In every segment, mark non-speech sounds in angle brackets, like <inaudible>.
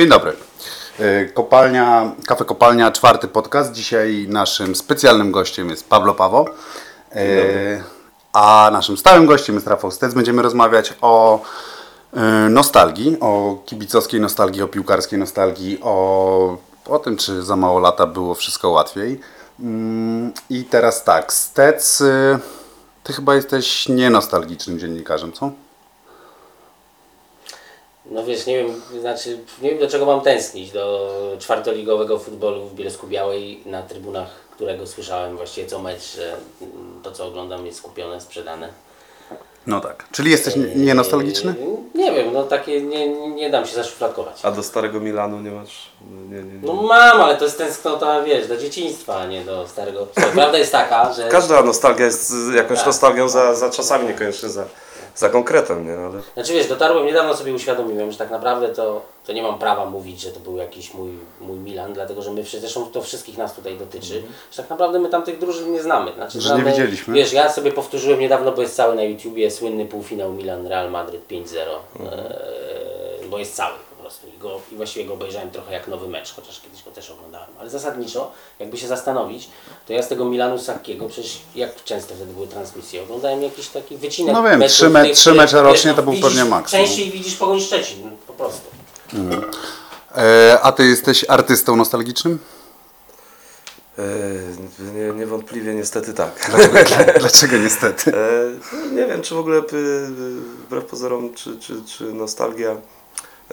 Dzień dobry. Y, Kopalnia, kafe Kopalnia, czwarty podcast. Dzisiaj naszym specjalnym gościem jest Pablo Pawo. Y, A naszym stałym gościem jest Rafał Stec. Będziemy rozmawiać o y, nostalgii, o kibicowskiej nostalgii, o piłkarskiej nostalgii, o, o tym, czy za mało lata było wszystko łatwiej. Mm, I teraz tak, Stec, ty chyba jesteś nienostalgicznym dziennikarzem, co? No wiesz, nie wiem, znaczy, nie wiem do czego mam tęsknić, do czwartoligowego futbolu w Bielsku Białej, na trybunach którego słyszałem właściwie co mecz, że mm, to co oglądam jest kupione, sprzedane. No tak. Czyli jesteś nie- nienostalgiczny? Yy, Nie wiem, no takie nie, nie dam się zaszufladkować. A do starego Milanu nie masz? Nie, nie, nie. No mam, ale to jest tęsknota, wiesz, do dzieciństwa, a nie do starego. Prawda jest taka, że... Każda nostalgia jest jakąś Tak. nostalgią za, za czasami, niekoniecznie za, za konkretem, nie? Ale Znaczy wiesz, dotarłem, niedawno sobie uświadomiłem, że tak naprawdę to, to nie mam prawa mówić, że to był jakiś mój, mój Milan, dlatego że my, wszyscy- zresztą to wszystkich nas tutaj dotyczy, że tak naprawdę my tam tych drużyn nie znamy. Znaczy, Że nie znamy- widzieliśmy. Wiesz, ja sobie powtórzyłem niedawno, bo jest cały na YouTubie, słynny półfinał Milan-Real Madryt 5-0, eee, bo jest cały prostu I, go, i właściwie go obejrzałem trochę jak nowy mecz, chociaż kiedyś go też oglądałem. Ale zasadniczo, jakby się zastanowić, to ja z tego Milanu Sakkiego, przecież jak często wtedy były transmisje, oglądałem jakiś taki wycinek No wiem, trzy me- trzy mecze rocznie no, to był widzisz pewnie maksimum. Częściej widzisz Pogoń Szczecin, po prostu. E, a ty jesteś artystą nostalgicznym? e, nie, niewątpliwie niestety tak. Dlaczego <laughs> niestety? E, nie wiem, czy w ogóle y, wbrew pozorom, czy, czy, czy nostalgia e,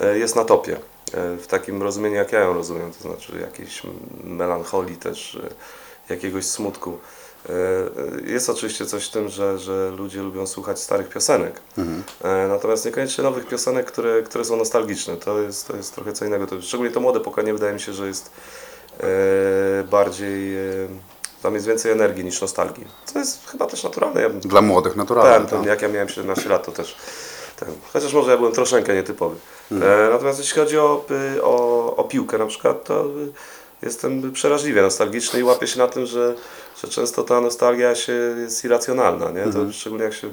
jest na topie. E, w takim rozumieniu, jak ja ją rozumiem, to znaczy jakiejś melancholii też, e, jakiegoś smutku. E, e, Jest oczywiście coś w tym, że, że ludzie lubią słuchać starych piosenek. E, Natomiast niekoniecznie nowych piosenek, które, które są nostalgiczne. To jest, to jest trochę co innego. To, szczególnie to młode pokolenie wydaje mi się, że jest e, bardziej. E, tam jest więcej energii niż nostalgii. Co jest chyba też naturalne. Ja bym Dla młodych tak, naturalnie. ten, tak. jak ja miałem 17 lat, to też ten. Chociaż może ja byłem troszeczkę nietypowy. Mhm. Natomiast jeśli chodzi o, y, o, o piłkę na przykład, to y, jestem przeraźliwie nostalgiczny i łapię się na tym, że, że często ta nostalgia się jest irracjonalna. Nie? Mhm. To szczególnie jak się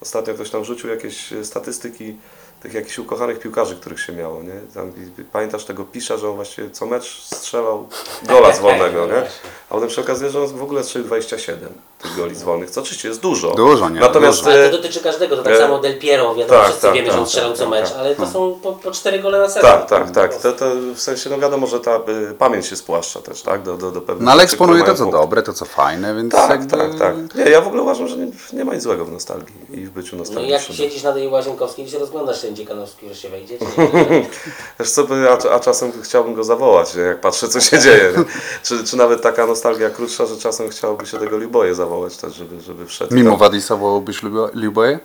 ostatnio ktoś tam rzucił jakieś e, statystyki tych jakichś ukochanych piłkarzy, których się miało. Nie? Tam, pamiętasz tego Pisza, że on właściwie co mecz strzelał gola z wolnego, nie? A potem się okazuje, że on w ogóle strzelił 27 tych goli z wolnych, co oczywiście jest dużo. Dużo, nie? Natomiast Dużo. Ale to dotyczy każdego, to tak e, samo Del Piero, wiadomo, tak, wszyscy tak, wiemy, że on tak, strzelał tak, co mecz, tak, ale to są po, po cztery gole na sezon. Tak, tak, tak. To, to w sensie, no wiadomo, że ta y, pamięć się spłaszcza też, tak? Do, do, do pewnych No ale rzeczy, eksponuje to, co punkt. dobre, to, co fajne, więc Tak, jakby... tak, tak. Nie, ja w ogóle uważam, że nie, nie ma nic złego w nostalgii i w byciu No i jak nostalgicznym. siedzisz na tej Łazienkowskiej i się rozglądasz ten Dziekanowski, że się wejdzie? <laughs> Wiesz co, a, a czasem chciałbym go zawołać, nie? jak patrzę, co się dzieje. <laughs> Czy, czy nawet taka nostalgia krótsza, że czasem chciałoby się tego Liboje zawołać też, żeby, żeby wszedł. Mimo tam. Wadisa wołałbyś Libo- Liboje?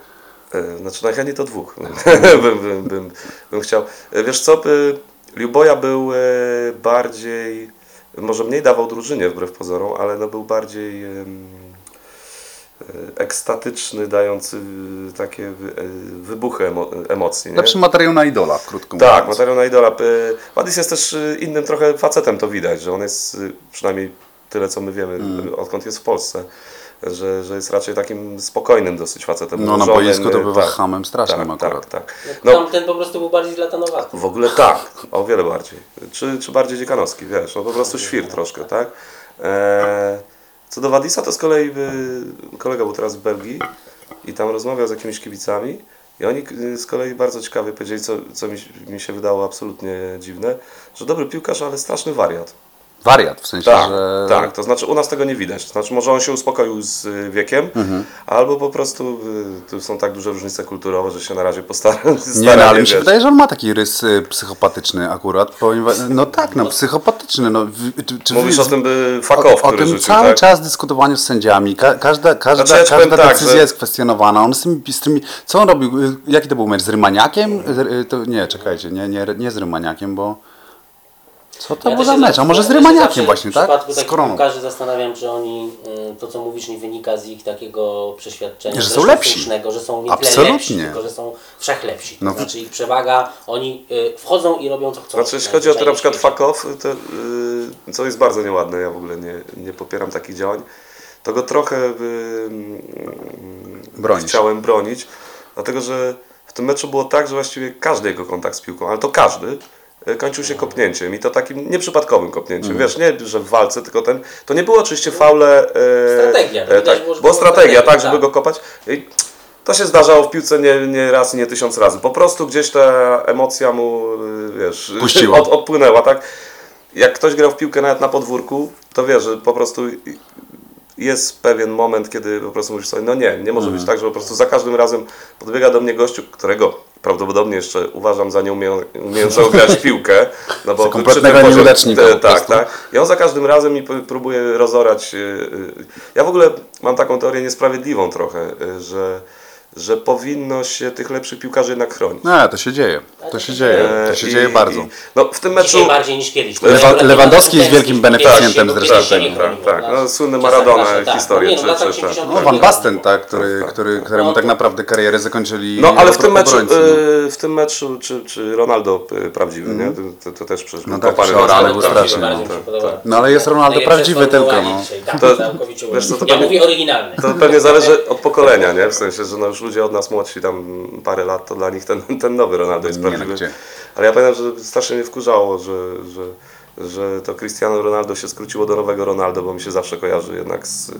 Znaczy najchętniej to dwóch <laughs> bym, bym, bym, bym chciał. E, Wiesz co, Liuboja był e, bardziej, może mniej dawał drużynie wbrew pozorom, ale no był bardziej e, ekstatyczny, dający takie wy- wybuchy emo, emocji. Nie? Lepszy materiał na idola, krótko Tak, mówiąc. materiał na idola. Wadis jest też innym trochę facetem, to widać, że on jest, przynajmniej tyle co my wiemy, Mm. odkąd jest w Polsce, że, że jest raczej takim spokojnym dosyć facetem. No na boisku to bywa tak, hamem strasznym tak, akurat. tak, tak. No, No, Tamten po prostu był bardziej zlatanowaty. w ogóle tak, o wiele bardziej. Czy, czy bardziej dziekanowski, wiesz, no po prostu świr troszkę, tak? E, co do Wadisa, to z kolei y, kolega był teraz w Belgii i tam rozmawiał z jakimiś kibicami i oni y, z kolei bardzo ciekawie powiedzieli, co, co mi, mi się wydało absolutnie dziwne, że dobry piłkarz, ale straszny wariat. Wariat, w sensie, Tak, że... tak, to znaczy u nas tego nie widać. To znaczy może on się uspokoił z y, wiekiem, Mhm. albo po prostu y, tu są tak duże różnice kulturowe, że się na razie postara. <laughs> Nie, no, ale mi się wydaje, że on ma taki rys y, psychopatyczny akurat. Ponieważ, no tak, no psychopatyczny. No, czy, Mówisz wy- o tym by o, fakow, o który tym rzucił, cały tak? czas dyskutowaniu z sędziami. Ka, każda każda, Znaczy, ja każda tak, decyzja że- jest kwestionowana. On z tymi, z tymi... Co on robił? Jaki to był mecz? Z Rymaniakiem? Y, To, nie, czekajcie, nie, nie, nie z Rymaniakiem, bo... Co to Ja był też za mecz? A może z Rymaniakiem właśnie, w tak? przypadku Z takich piłkarzy zastanawiam, czy oni, y, to co mówisz, nie wynika z ich takiego przeświadczenia, Że są lepsi. słusznego, że są nie Absolutnie. lepsi, tylko że są wszechlepsi. To No. znaczy ich przewaga, oni y, wchodzą i robią co chcą. Znaczy, jeśli chodzi o to na przykład w fuck off, to, yy, co jest bardzo nieładne, ja w ogóle nie, nie popieram takich działań, to go trochę yy, chciałem bronić, dlatego że w tym meczu było tak, że właściwie każdy jego kontakt z piłką, ale to każdy, kończył się kopnięciem i to takim nieprzypadkowym kopnięciem. Wiesz, nie, że w walce, tylko ten. To nie było oczywiście faule. E, Strategia, E, tak, była strategia, strategia, tak, żeby tak. go kopać. I to się zdarzało w piłce nie, nie raz i nie tysiąc razy. Po prostu gdzieś ta emocja mu, y, wiesz, Puściła. Od, odpłynęła, tak? Jak ktoś grał w piłkę nawet na podwórku, to wie, że po prostu jest pewien moment, kiedy po prostu mówisz sobie, no nie, nie może być tak, że po prostu za każdym razem podbiega do mnie gościu, którego prawdopodobnie jeszcze uważam za nieumie- umiejącego grać piłkę, no bo kompletnego te- po Tak, tak. I on za każdym razem mi próbuje rozorać. y, y, Ja w ogóle mam taką teorię niesprawiedliwą trochę, że, że powinno się tych lepszych piłkarzy jednak chronić. No, to się dzieje. To się dzieje. To się E, dzieje bardzo. i- No w tym meczu... Dzisiaj bardziej niż kiedyś. Lewa- Lewandowski jest wielkim beneficjentem zresztą Tak, tak. no. No, Maradona, tak. No nie, no, czy- lata czy- 80. No, Van Basten, tak, który, który, któremu tak naprawdę karierę zakończyli No ale w tym meczu, no. y, w tym meczu czy, czy Ronaldo y, prawdziwy, nie? To, to, to też przecież No tak, na- był tak, tak, tak, tak. No ale jest Ronaldo prawdziwy tylko, no. Tak, To- wiesz to ja pewnie- mówię oryginalny. To pewnie zależy od pokolenia, nie? W sensie, że no już ludzie od nas młodsi tam parę lat, to dla nich ten, ten nowy Ronaldo jest no prawdziwy. Ale ja pamiętam, że strasznie mnie wkurzało, że, że, że to Cristiano Ronaldo się skróciło do nowego Ronaldo, bo mi się zawsze kojarzy jednak z,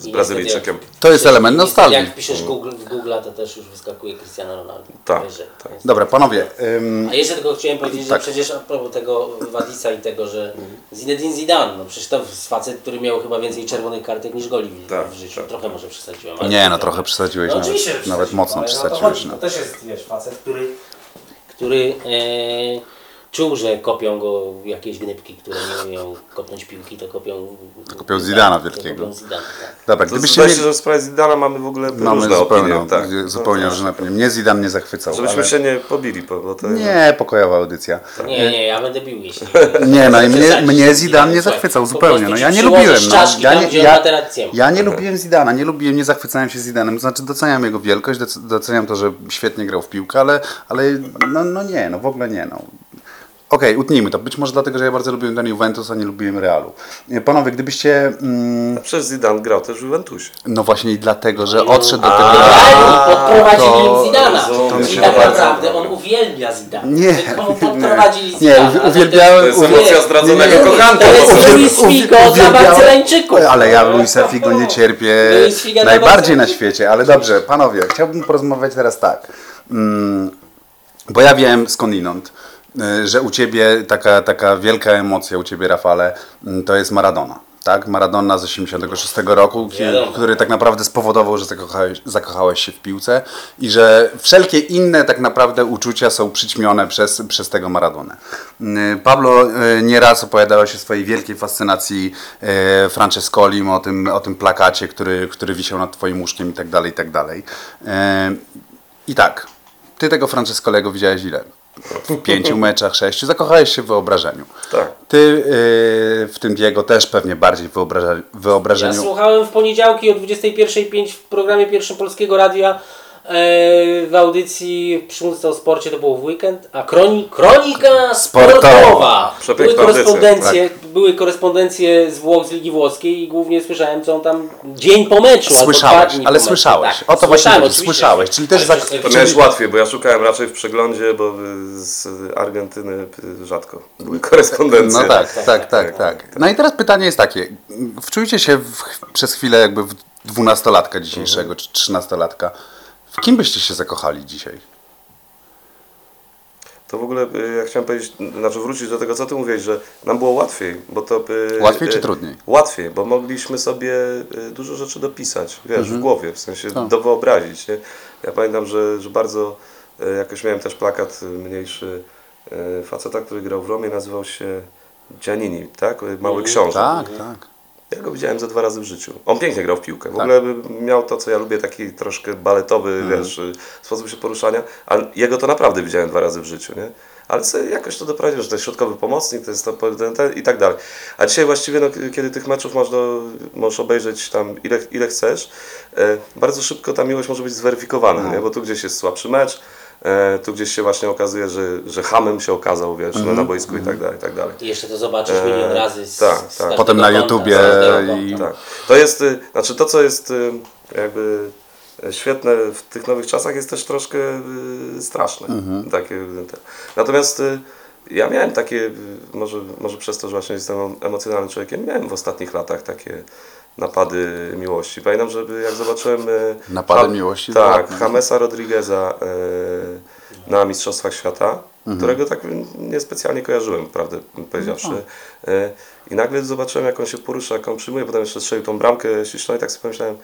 z I Brazylijczykiem. niestety, To jest element nostalgii. Jak wpiszesz Google, w Google, to też już wyskakuje Cristiano Ronaldo. Tak, tak. Dobra, panowie. ym, A jeszcze tylko chciałem powiedzieć, że Tak. przecież a propos tego Wadisa i tego, że Zinedine Zidane, no przecież to jest facet, który miał chyba więcej czerwonych kartek niż goli w, Tak, w życiu. tak. Trochę może przesadziłem. ale- Nie, no trochę przesadziłeś No nawet. oczywiście, że Nawet mocno ale no to przesadziłeś. chodzi. No. To też jest, wiesz, facet, który, który e, czuł, że kopią go jakieś gnybki, które nie umieją kopnąć piłki, to kopią... To kopią Zidana wielkiego. Kopią Zidana, tak. Dobra, To gdybyście zdaje mieli... się, że w sprawie Zidana mamy w ogóle Mamy różne zupełnie, opinie. Tak. zupełnie No, różne opinie. Mnie Zidane nie zachwycał, Żebyśmy ale... się nie pobili, bo to Nie, pokojowa audycja. Nie, nie, ja będę bił, jeśli... <laughs> Nie, no i mnie, mnie Zidane nie zachwycał po zupełnie. No ja nie lubiłem. No. Ja nie, ja, ja nie lubiłem Zidana, nie lubiłem, nie zachwycałem się Zidanem. To znaczy doceniam jego wielkość, doc- doceniam to, że świetnie grał w piłkę, ale, ale no, no nie, no w ogóle nie. No. Okej, utnijmy to. Być może dlatego, że ja bardzo lubiłem ten Juventus, a nie lubiłem Realu. Nie, Panowie, gdybyście... Mm, Przecież Zidane grał też w Juventusie. no właśnie i dlatego, że odszedł do tego... Realni podprowadzili to- Zidana. to mi I się tak naprawdę on uwielbia Zidana. Nie, podprowadzili nie, Zidana. uwielbiałem- To jest emocja zdradzonego kochanka. To jest Luis Figo dla Barcelończyków. Ale ja Luisa Figo nie cierpię najbardziej na świecie. Ale dobrze, panowie, chciałbym porozmawiać teraz tak. Mm, bo ja wiem skądinąd, że u ciebie taka, taka wielka emocja, u ciebie Rafale, mm, to jest Maradona. Tak? Maradona z 86 roku, Wiadomo. który tak naprawdę spowodował, że zakochałeś, zakochałeś się w piłce i że wszelkie inne tak naprawdę uczucia są przyćmione przez, przez tego Maradonę. Y, Pablo y, nieraz opowiadałeś o swojej wielkiej fascynacji Francescolim, o tym, o tym plakacie, który, który wisiał nad twoim łóżkiem i tak dalej, i tak dalej. I tak, ty tego Francescolego widziałeś ile? W pięciu meczach, sześciu. Zakochałeś się w wyobrażeniu. Tak. Ty y, w tym Diego też pewnie bardziej w wyobraża- Ja wyobrażeniu. słuchałem w poniedziałki o 21.05 w programie pierwszym Polskiego Radia w audycji przy Muzyce o Sporcie, to było w weekend, a kroni, kronika Sportowa. Były korespondencje, były korespondencje z Włoch, z Ligi Włoskiej i głównie słyszałem, co on tam dzień po meczu. Słyszałeś, ale po meczu. słyszałeś. Tak, O to właśnie oczywiście. słyszałeś, czyli też za- To miałeś łatwiej, bo ja szukałem raczej w przeglądzie, bo z Argentyny rzadko były korespondencje. No tak, tak, tak, tak. No i teraz pytanie jest takie. Wczujcie się w, przez chwilę jakby w dwunastolatka dzisiejszego, czy trzynastolatka. W kim byście się zakochali dzisiaj? To w ogóle y, ja chciałem powiedzieć, znaczy wrócić do tego, co ty mówiłeś, że nam było łatwiej, bo to... Łatwiej czy y, trudniej? Łatwiej, bo mogliśmy sobie y, dużo rzeczy dopisać, wiesz, Mhm. w głowie, w sensie Tak. dowyobrazić, nie? Ja pamiętam, że, że bardzo, jakoś miałem też plakat mniejszy faceta, który grał w Romie, nazywał się Giannini, tak? Mały książę. Tak, tak. Ja go widziałem ze dwa razy w życiu. On pięknie grał w piłkę. W Tak. ogóle miał to, co ja lubię, taki troszkę baletowy, Mhm. wiesz, y, sposób się poruszania, ale jego to naprawdę widziałem dwa razy w życiu, nie? Ale sobie jakoś to doprowadził, że to jest środkowy pomocnik, to jest to, ten, ten, i tak dalej. A dzisiaj właściwie, no, kiedy tych meczów można, możesz obejrzeć tam ile, ile chcesz, e, bardzo szybko ta miłość może być zweryfikowana, No. nie? Bo tu gdzieś jest słabszy mecz, e, tu gdzieś się właśnie okazuje, że, że hamem się okazał, wiesz, Mhm. no, na boisku i tak dalej, i tak dalej. I jeszcze to zobaczysz milion razy z, tak, z tak. Potem na YouTubie i-. Tak. To jest, y, znaczy to co jest y, jakby świetne w tych nowych czasach jest też troszkę y, straszne. Takie, te. Natomiast y, ja miałem takie, może, może przez to, że właśnie jestem emocjonalnym człowiekiem, miałem w ostatnich latach takie napady miłości. Pamiętam, że jak zobaczyłem... e, Napady miłości? Tak, Ładne. Jamesa Rodrigueza e, na Mistrzostwach Świata, Mhm. którego tak niespecjalnie kojarzyłem, prawdę powiedziawszy. No. E, I nagle zobaczyłem, jak on się porusza, jak on przyjmuje, potem jeszcze strzelił tą bramkę śliczną i tak sobie pomyślałem,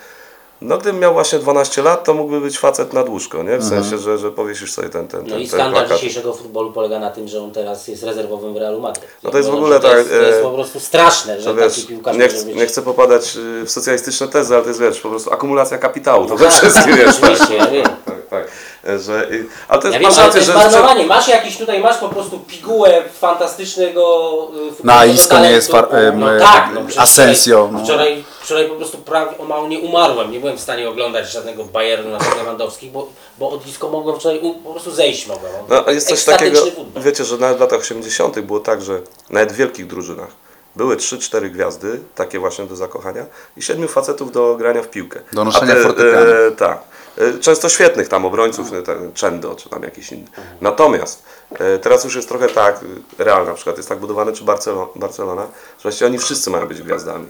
no gdybym miał właśnie 12 lat, to mógłby być facet na dłużko, nie? W Mhm. sensie, że, że powiesisz sobie ten, ten, ten, No i ten skandal plakat. dzisiejszego futbolu polega na tym, że on teraz jest rezerwowym w Realu Madryt. No to jest w ogóle że to tak, Jest, to jest e, po prostu straszne, że To wiesz, taki piłkarz nie, może ch- być... nie chcę popadać y, w socjalistyczne tezy, ale to jest wiesz, po prostu akumulacja kapitału, to No we tak, wszystkim wiesz. oczywiście, ja wiem. Tak. E, Że, ale to jest, Ja wiem, masz ale to rację, jest że, marnowanie. Masz jakiś tutaj, masz po prostu pigułę fantastycznego futbolowego Na Isco nie jest far- em, no e, tak, no przecież Asensio, Wczoraj, no. wczoraj, wczoraj po prostu prawie o mało nie umarłem. Nie byłem w stanie oglądać żadnego Bayernu na Lewandowskich, bo, bo od Isco mogłem wczoraj u, po prostu zejść mogłem. No, a jest coś takiego, futbol. wiecie, że nawet w latach 80. było tak, że nawet w wielkich drużynach były 3-4 gwiazdy, takie właśnie do zakochania i siedmiu facetów do grania w piłkę. Do noszenia A te, fortepianu. E, tak. E, Często świetnych tam obrońców, ten Czendo czy tam jakiś inny. Natomiast e, teraz już jest trochę tak, e, Real na przykład jest tak budowany, czy Barcelona, Barcelona że właściwie oni wszyscy mają być gwiazdami.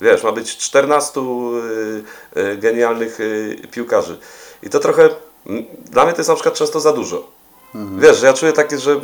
Wiesz, ma być 14 y, y, genialnych y, piłkarzy. I to trochę, dla mnie to jest na przykład często za dużo. Wiesz, że ja czuję takie, że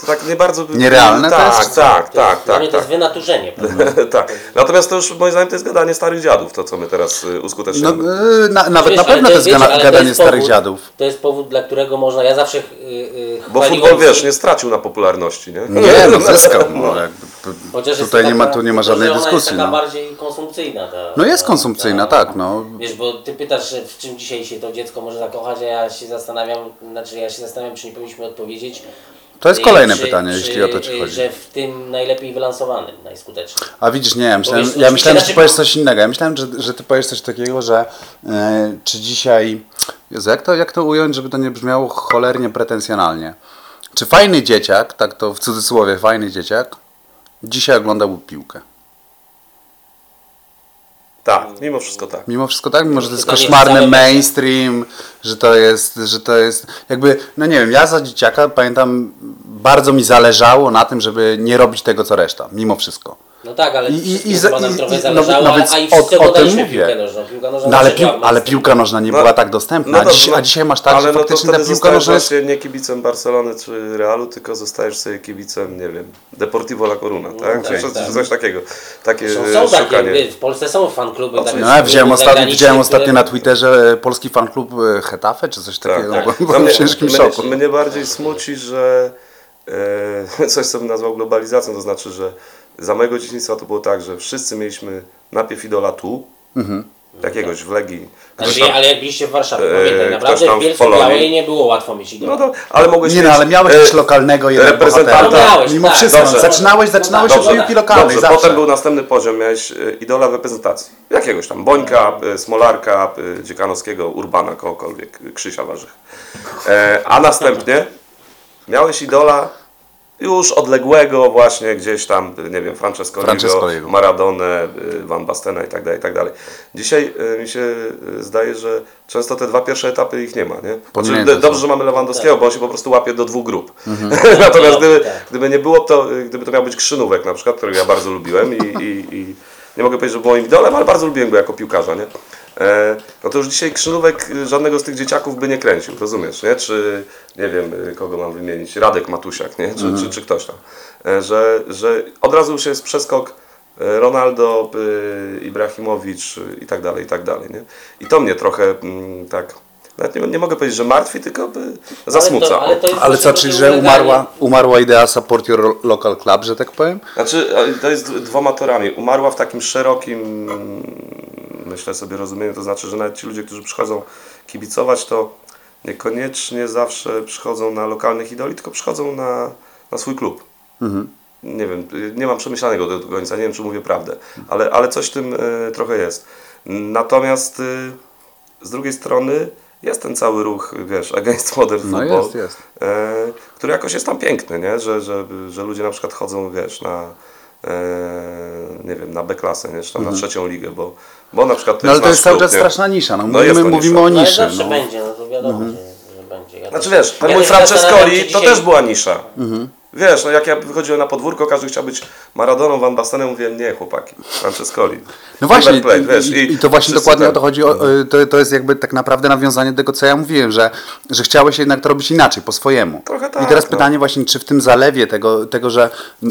to tak nie bardzo... Nierealne to tak, jest? Tak, tak, Dla mnie tak, to jest tak. wynaturzenie. prawda? tak. Natomiast to już moim zdaniem to jest gadanie starych dziadów, to co my teraz y, No, uskuteczniamy. y, na, nawet Wiesz, na pewno to jest wiecie, gadanie jest starych powód- dziadów. To jest powód, dla którego można, ja zawsze yy, yy, Bo futbol, wiesz, nie stracił na popularności, nie? Nie, <laughs> no zyskał. No, jakby, Chociaż tutaj nie ma, tu nie ma żadnej ona dyskusji. Jest taka No. bardziej konsumpcyjna. Ta, no jest konsumpcyjna, ta- tak. No. Wiesz, bo ty pytasz, w czym dzisiaj się to dziecko może zakochać, a ja się zastanawiam, znaczy ja się zastanawiam, czy nie powinniśmy odpowiedzieć. To jest y, kolejne czy- pytanie, czy, jeśli o to ci y, chodzi. Że w tym najlepiej wylansowanym, najskuteczniej. A widzisz, nie, ja myślałem, ja myślałem że ty powiesz znaczy- coś innego. Ja myślałem, że, że ty powiesz coś takiego, że e, czy dzisiaj. Jezu, jak, to, jak to ująć, żeby to nie brzmiało cholernie pretensjonalnie? Czy fajny dzieciak, tak to w cudzysłowie fajny dzieciak, dzisiaj oglądałby piłkę? Tak, mimo wszystko tak. Mimo wszystko tak, mimo że to jest koszmarny mainstream, że to jest, że to jest jakby, no nie wiem, ja za dzieciaka pamiętam, bardzo mi zależało na tym, żeby nie robić tego co reszta, mimo wszystko. No tak, ale I- i- i nam i- trochę i- no, zależało, no ale, a i o- wszyscy o tym mówię. piłkę nożną. Piłka nożna No ale, pił, ale piłka nożna nie No- była tak dostępna, no dziś, no, a dzisiaj masz tak, ale że no to faktycznie ta piłka zostajesz nożna jest... nie kibicem Barcelony czy Realu, tylko zostajesz sobie kibicem, nie wiem, Deportivo La Coruna, tak? tak, Czy coś, tak. coś takiego. Takie Są, e, są takie, szukanie. wiesz, w Polsce są fankluby. takie No, ja widziałem, kluby ostatnio, widziałem ostatnio na Twitterze e, polski fanklub e, Hetafe, czy coś takiego, tak. byłem No byłem w mnie- ciężkim szoku. Mnie bardziej smuci, że e, <laughs> coś co bym nazwał globalizacją, to znaczy, że za mojego dzieciństwa to było tak, że wszyscy mieliśmy najpierw idola tu, Mhm. jakiegoś w Legii. Znaczy, tam- ale jak byliście w Warszawie, e, pamiętaj, naprawdę w Bielsku. Białej nie było łatwo mieć idola. No to, ale mogłeś Nie no, mieć, ale miałeś e, też lokalnego jeden reprezentanta. No miałeś, Mimo tak. wszystko, Dobrze. zaczynałeś, zaczynałeś No od tak, piłki no lokalnej, Dobrze, potem był następny poziom, miałeś e, idola w reprezentacji. Jakiegoś tam, Bońka, e, Smolarka, e, Dziekanowskiego, Urbana, kogokolwiek, e, Krzysia Warzych. E, a następnie miałeś idola już odległego właśnie gdzieś tam, nie wiem, Francescoliego, Francescoliego. Maradonę, e, Van Bastena i tak dalej, i tak dalej. Dzisiaj e, mi się zdaje, że często te dwa pierwsze etapy ich nie ma, nie? Znaczy, dobrze, że mamy Lewandowskiego, bo on się po prostu łapie do dwóch grup. <laughs> Natomiast gdyby, Tak. gdyby nie było to, gdyby to miał być Krzynówek na przykład, którego ja bardzo lubiłem i, i, i nie mogę powiedzieć, że był moim idolem, ale bardzo lubiłem go jako piłkarza, nie? E, no to już dzisiaj Krzynówek y, żadnego z tych dzieciaków by nie kręcił, rozumiesz, nie? Czy, nie wiem, y, kogo mam wymienić, Radek Matusiak, nie? Czy, czy, czy ktoś tam. E, że, że od razu już jest przeskok e, Ronaldo, y, Ibrahimowicz i tak dalej, i tak dalej, nie? I to mnie trochę mm, tak, nawet nie, nie mogę powiedzieć, że martwi, tylko by zasmuca. Ale to, ale Ale co, czyli że umarła, umarła idea support your local club, że tak powiem? Znaczy, to jest dwoma torami. Umarła w takim szerokim, myślę sobie, rozumieniu, to znaczy, że nawet ci ludzie, którzy przychodzą kibicować, to niekoniecznie zawsze przychodzą na lokalnych idoli, tylko przychodzą na, na swój klub. Nie wiem, y, nie mam przemyślanego do końca, nie wiem, czy mówię prawdę, ale, ale coś w tym y, trochę jest. Natomiast y, z drugiej strony jest ten cały ruch, wiesz, <laughs> against modern No football, jest, jest. e, który jakoś jest tam piękny, nie? Że, że, że ludzie na przykład chodzą, wiesz, na nie wiem, na B-klasę, nie? Czy tam na trzecią ligę, bo, bo na przykład to No ale jest to jest cały czas nie? straszna nisza. No, No jest mówimy, to mówimy nisza. o No ale niszy. zawsze No. będzie, no to wiadomo, że, że będzie. Ja Znaczy też- wiesz, ten ja mój Francescoli to dzisiaj- też była nisza. Wiesz, no jak ja wychodziłem na podwórko, każdy chciał być Maradoną, Van Bastenem, mówiłem, nie chłopaki, Francescoli. No właśnie, Plate, wiesz, i, i to właśnie dokładnie o ten- to chodzi. O, y, to, to jest jakby tak naprawdę nawiązanie do tego, co ja mówiłem, że, że chciałeś jednak to robić inaczej, po swojemu. Trochę tak, I teraz no. pytanie właśnie, czy w tym zalewie tego, tego, że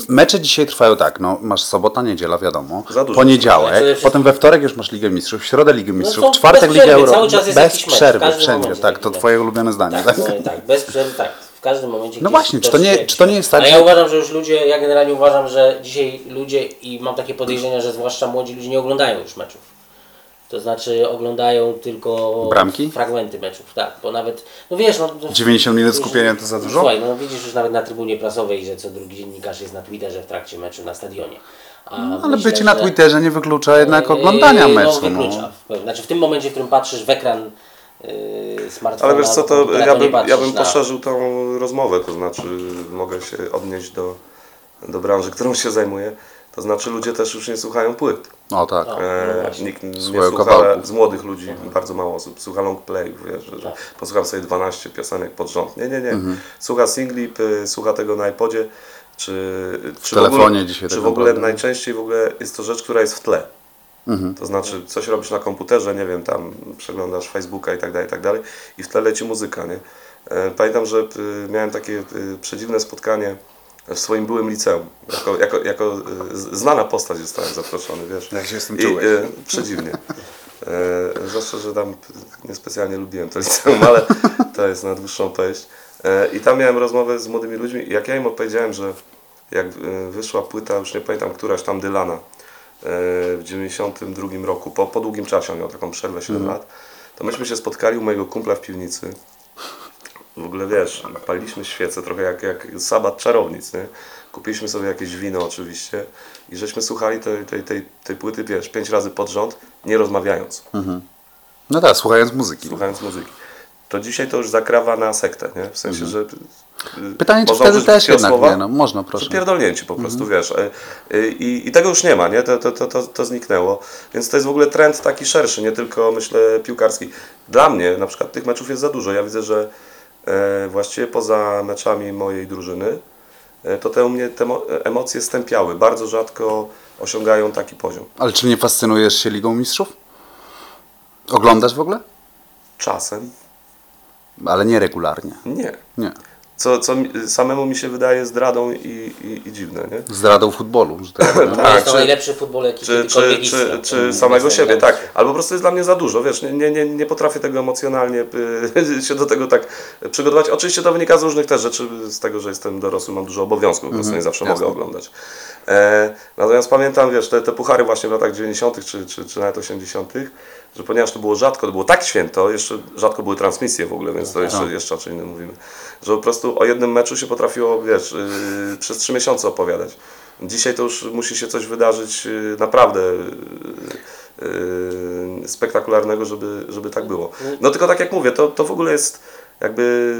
mecze dzisiaj trwają tak, no masz sobota, niedziela, wiadomo, Za dużo. poniedziałek, przede wszystkim- potem we wtorek już masz Ligę Mistrzów, w środę Ligę Mistrzów, to w czwartek Ligę Euro, jest bez przerwy, wszędzie, tak, to twoje ulubione zdanie. Tak, Tak, no, tak, bez przerwy, tak. W każdym momencie. No właśnie, czy to nie- czy to nie jest tak, że- ja uważam, że już ludzie, ja generalnie uważam, że dzisiaj ludzie i mam takie podejrzenia, że zwłaszcza młodzi ludzie nie oglądają już meczów. To znaczy oglądają tylko Bramki? fragmenty meczów, tak, bo nawet, no wiesz, no... no 90 minut skupienia to za dużo? Słuchaj, no widzisz już nawet na trybunie prasowej, że co drugi dziennikarz jest na Twitterze w trakcie meczu na stadionie. A No, Ale myślę, bycie na Twitterze nie wyklucza jednak oglądania Yy, meczu. No, No. wyklucza. pewnym- Znaczy w tym momencie, w którym patrzysz w ekran smartfona, Ale wiesz co, to ja bym, ja bym na- poszerzył tą rozmowę, to znaczy mogę się odnieść do, do branży, którą się zajmuję. To znaczy ludzie też już nie słuchają płyt. O tak. No. E, właśnie. nikt nie Słuchają słucha kawałków. z młodych ludzi, bardzo mało osób. Słucha long playów, wiesz, że, że Tak. posłucham sobie 12 piosenek pod rząd. Nie, nie, nie. Mhm. Słucha singli, słucha tego na iPodzie, czy, czy telefonie w ogóle, dzisiaj Czy tak w ogóle naprawdę. najczęściej w ogóle jest to rzecz, która jest w tle. Mhm. To znaczy, coś robisz na komputerze, nie wiem, tam przeglądasz Facebooka i tak dalej, i tak dalej i w tle leci muzyka, nie? E, Pamiętam, że y, miałem takie y, przedziwne spotkanie w swoim byłym liceum. Jako, jako, jako y, znana postać zostałem zaproszony, wiesz. Jak się z tym I, y, Przedziwnie. E, zwłaszcza, że tam niespecjalnie lubiłem to liceum, ale to jest na dłuższą pejść. E, I tam miałem rozmowę z młodymi ludźmi i jak ja im odpowiedziałem, że jak wyszła płyta, już nie pamiętam, któraś tam Dylana e, w 92 roku, po, po długim czasie, on miał taką przerwę 7 lat, to myśmy się spotkali u mojego kumpla w piwnicy. W ogóle wiesz, paliliśmy świece, trochę jak, jak sabat czarownic, nie? Kupiliśmy sobie jakieś wino oczywiście i żeśmy słuchali tej, tej, tej, tej płyty, wiesz, pięć razy pod rząd, nie rozmawiając, No tak, słuchając muzyki. słuchając muzyki. To dzisiaj to już zakrawa na sektę, nie? W sensie, że... Pytanie, czy wtedy też jednak słowa? nie, no można, proszę. Pierdolnięci po prostu, wiesz. y, y, I, I tego już nie ma, nie? To, to, to, to, to zniknęło. Więc to jest w ogóle trend taki szerszy, nie tylko, myślę, piłkarski. Dla mnie na przykład tych meczów jest za dużo. Ja widzę, że e, właściwie poza meczami mojej drużyny, e, to te u mnie te mo- emocje stępiały. Bardzo rzadko osiągają taki poziom. Ale czy nie fascynujesz się Ligą Mistrzów? Oglądasz w ogóle? Czasem Ale nie regularnie. nie. Nie. Co, co samemu mi się wydaje zdradą i, i, i dziwne, nie? Zdradą futbolu, że tak <laughs> Tak, jest to czy- najlepszy futbol, jaki czy, czy, czy, czy samego siebie, tak. Albo po prostu jest dla mnie za dużo, wiesz, nie, nie, nie, nie potrafię tego emocjonalnie y, <laughs> się do tego tak przygotować. Oczywiście to wynika z różnych też rzeczy, z tego, że jestem dorosły, mam dużo obowiązków, po prostu nie zawsze jasne. mogę oglądać. E, natomiast pamiętam, wiesz, te, te puchary właśnie w latach 90. Czy, czy, czy nawet 80., że ponieważ to było rzadko, to było tak święto, jeszcze rzadko były transmisje w ogóle, więc to jeszcze, jeszcze o czym innym mówimy, że po prostu o jednym meczu się potrafiło, wiesz, yy, przez trzy miesiące opowiadać. Dzisiaj to już musi się coś wydarzyć yy, naprawdę yy, spektakularnego, żeby, żeby tak było. No tylko tak jak mówię, to, to w ogóle jest jakby,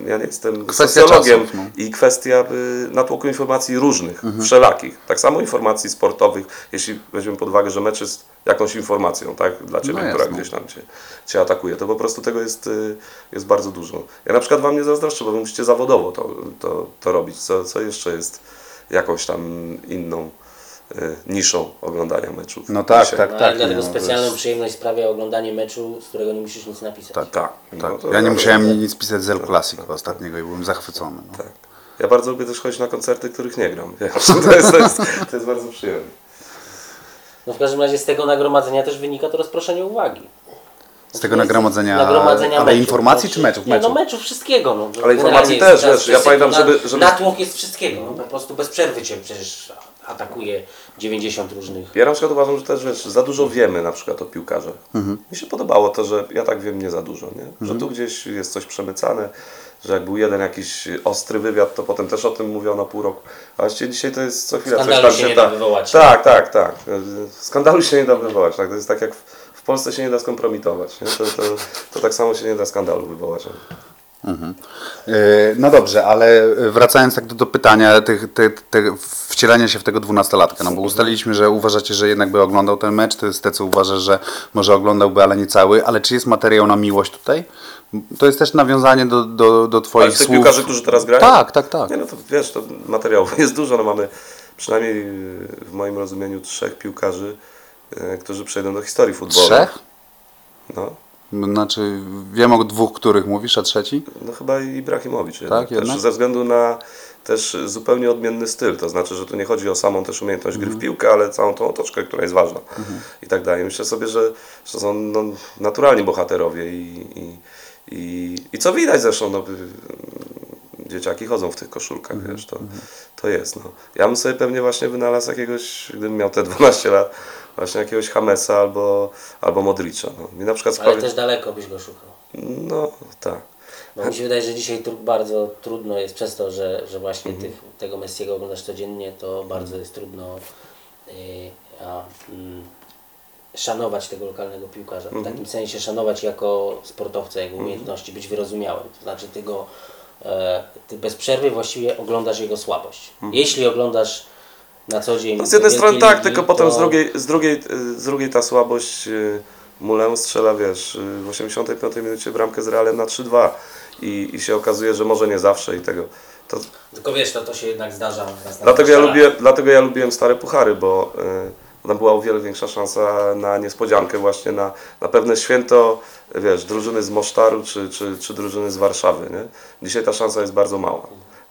yy, ja nie jestem Kwestia socjologiem czasów, no. i kwestia yy, natłoku informacji różnych, wszelakich. Tak samo informacji sportowych, jeśli weźmiemy pod uwagę, że mecz jest jakąś informacją, tak, dla Ciebie, No która gdzieś tam Cię, cię atakuje, to po prostu tego jest, y, jest bardzo dużo. Ja na przykład Wam nie zazdroszczę, bo Wy musicie zawodowo to, to, to robić, co, co jeszcze jest jakąś tam inną y, niszą oglądania meczów. No tak, Dzisiaj. tak, No, tak. ale dlatego no, to specjalną jest- przyjemność sprawia oglądanie meczu, z którego nie musisz nic napisać. Tak, Tak, tak. no ja nie to- musiałem nic pisać z El Clasico ostatniego i byłem zachwycony. No. Tak. Ja bardzo lubię też chodzić na koncerty, których nie gram. <laughs> To, jest, to, jest, to jest bardzo przyjemne. No w każdym razie z tego nagromadzenia też wynika to rozproszenie uwagi. Z tego nagromadzenia, nagromadzenia ale meczów. informacji Znaczy, czy meczów? Nie, no meczów. meczów wszystkiego. No. Ale informacji też, wiesz, ja pamiętam, na- żeby- żeby- Natłok jest wszystkiego. No, po prostu bez przerwy Cię przecież atakuje 90 różnych... Ja na przykład uważam, że też wiesz, za dużo wiemy na przykład o piłkarzach. Mi się podobało to, że ja tak wiem nie za dużo, nie? że tu gdzieś jest coś przemycane, że jak był jeden jakiś ostry wywiad, to potem też o tym mówiono pół roku. A właściwie dzisiaj to jest co chwila Skandalu coś tam się nie da wywołać. Tak, tak, tak. Skandalu się nie da wywołać. Tak? To jest tak jak w, Polsce się nie da skompromitować. Nie? To, to, to tak samo się nie da skandalu wywołać. Yy, No dobrze, ale wracając tak do, do pytania tych, wcielenia się w tego dwunastolatka, no bo ustaliliśmy, że uważacie, że jednak by oglądał ten mecz, to jest te, co uważasz, że może oglądałby, ale nie cały, ale czy jest materiał na miłość tutaj? To jest też nawiązanie do, do, do Ale Twoich z tych słów. piłkarzy, którzy teraz grają? Tak, tak, tak. Nie, no to wiesz, to materiałów <laughs> jest dużo, no mamy przynajmniej yy, w moim rozumieniu trzech piłkarzy, yy, którzy przejdą do historii futbolu. Trzech? No, Znaczy, wiem o dwóch, których mówisz, a trzeci? no chyba Ibrahimowicz. jednak. jednak? Też ze względu na też zupełnie odmienny styl, to znaczy, że tu nie chodzi o samą też umiejętność Mhm. gry w piłkę, ale całą tą otoczkę, która jest ważna i tak dalej. Myślę sobie, że, że są no, naturalni bohaterowie i, i, i, i co widać zresztą, no, dzieciaki chodzą w tych koszulkach, Mhm. wiesz, to, to jest. No. Ja bym sobie pewnie właśnie wynalazł jakiegoś, gdybym miał te 12 lat, właśnie jakiegoś Hamesa albo, albo Modricza. No. Mi na przykład Ale sprawia... też daleko byś go szukał. No, tak. Bo mi się wydaje, że dzisiaj tru- bardzo trudno jest przez to, że, że właśnie Mhm. tych, tego Messiego oglądasz codziennie, to bardzo jest trudno y, a, mm, szanować tego lokalnego piłkarza. W Mhm. takim sensie szanować jako sportowca, jego umiejętności, być wyrozumiałym. To znaczy ty go e, ty bez przerwy właściwie oglądasz jego słabość. Jeśli oglądasz na co dzień. No z jednej strony tak, tylko potem to- z drugiej, z drugiej, z drugiej ta słabość y, Mulę strzela, wiesz, y, w 85 minucie bramkę z Realem na 3-2 i, i się okazuje, że może nie zawsze i tego. To, Tylko wiesz, to, to się jednak zdarza. dlatego, ja 20 lat. lubię, dlatego ja lubiłem stare puchary, bo y, tam była o wiele większa szansa na niespodziankę właśnie, na, na pewne święto, wiesz, drużyny z Mosztaru czy, czy, czy drużyny z Warszawy, nie? Dzisiaj ta szansa jest bardzo mała.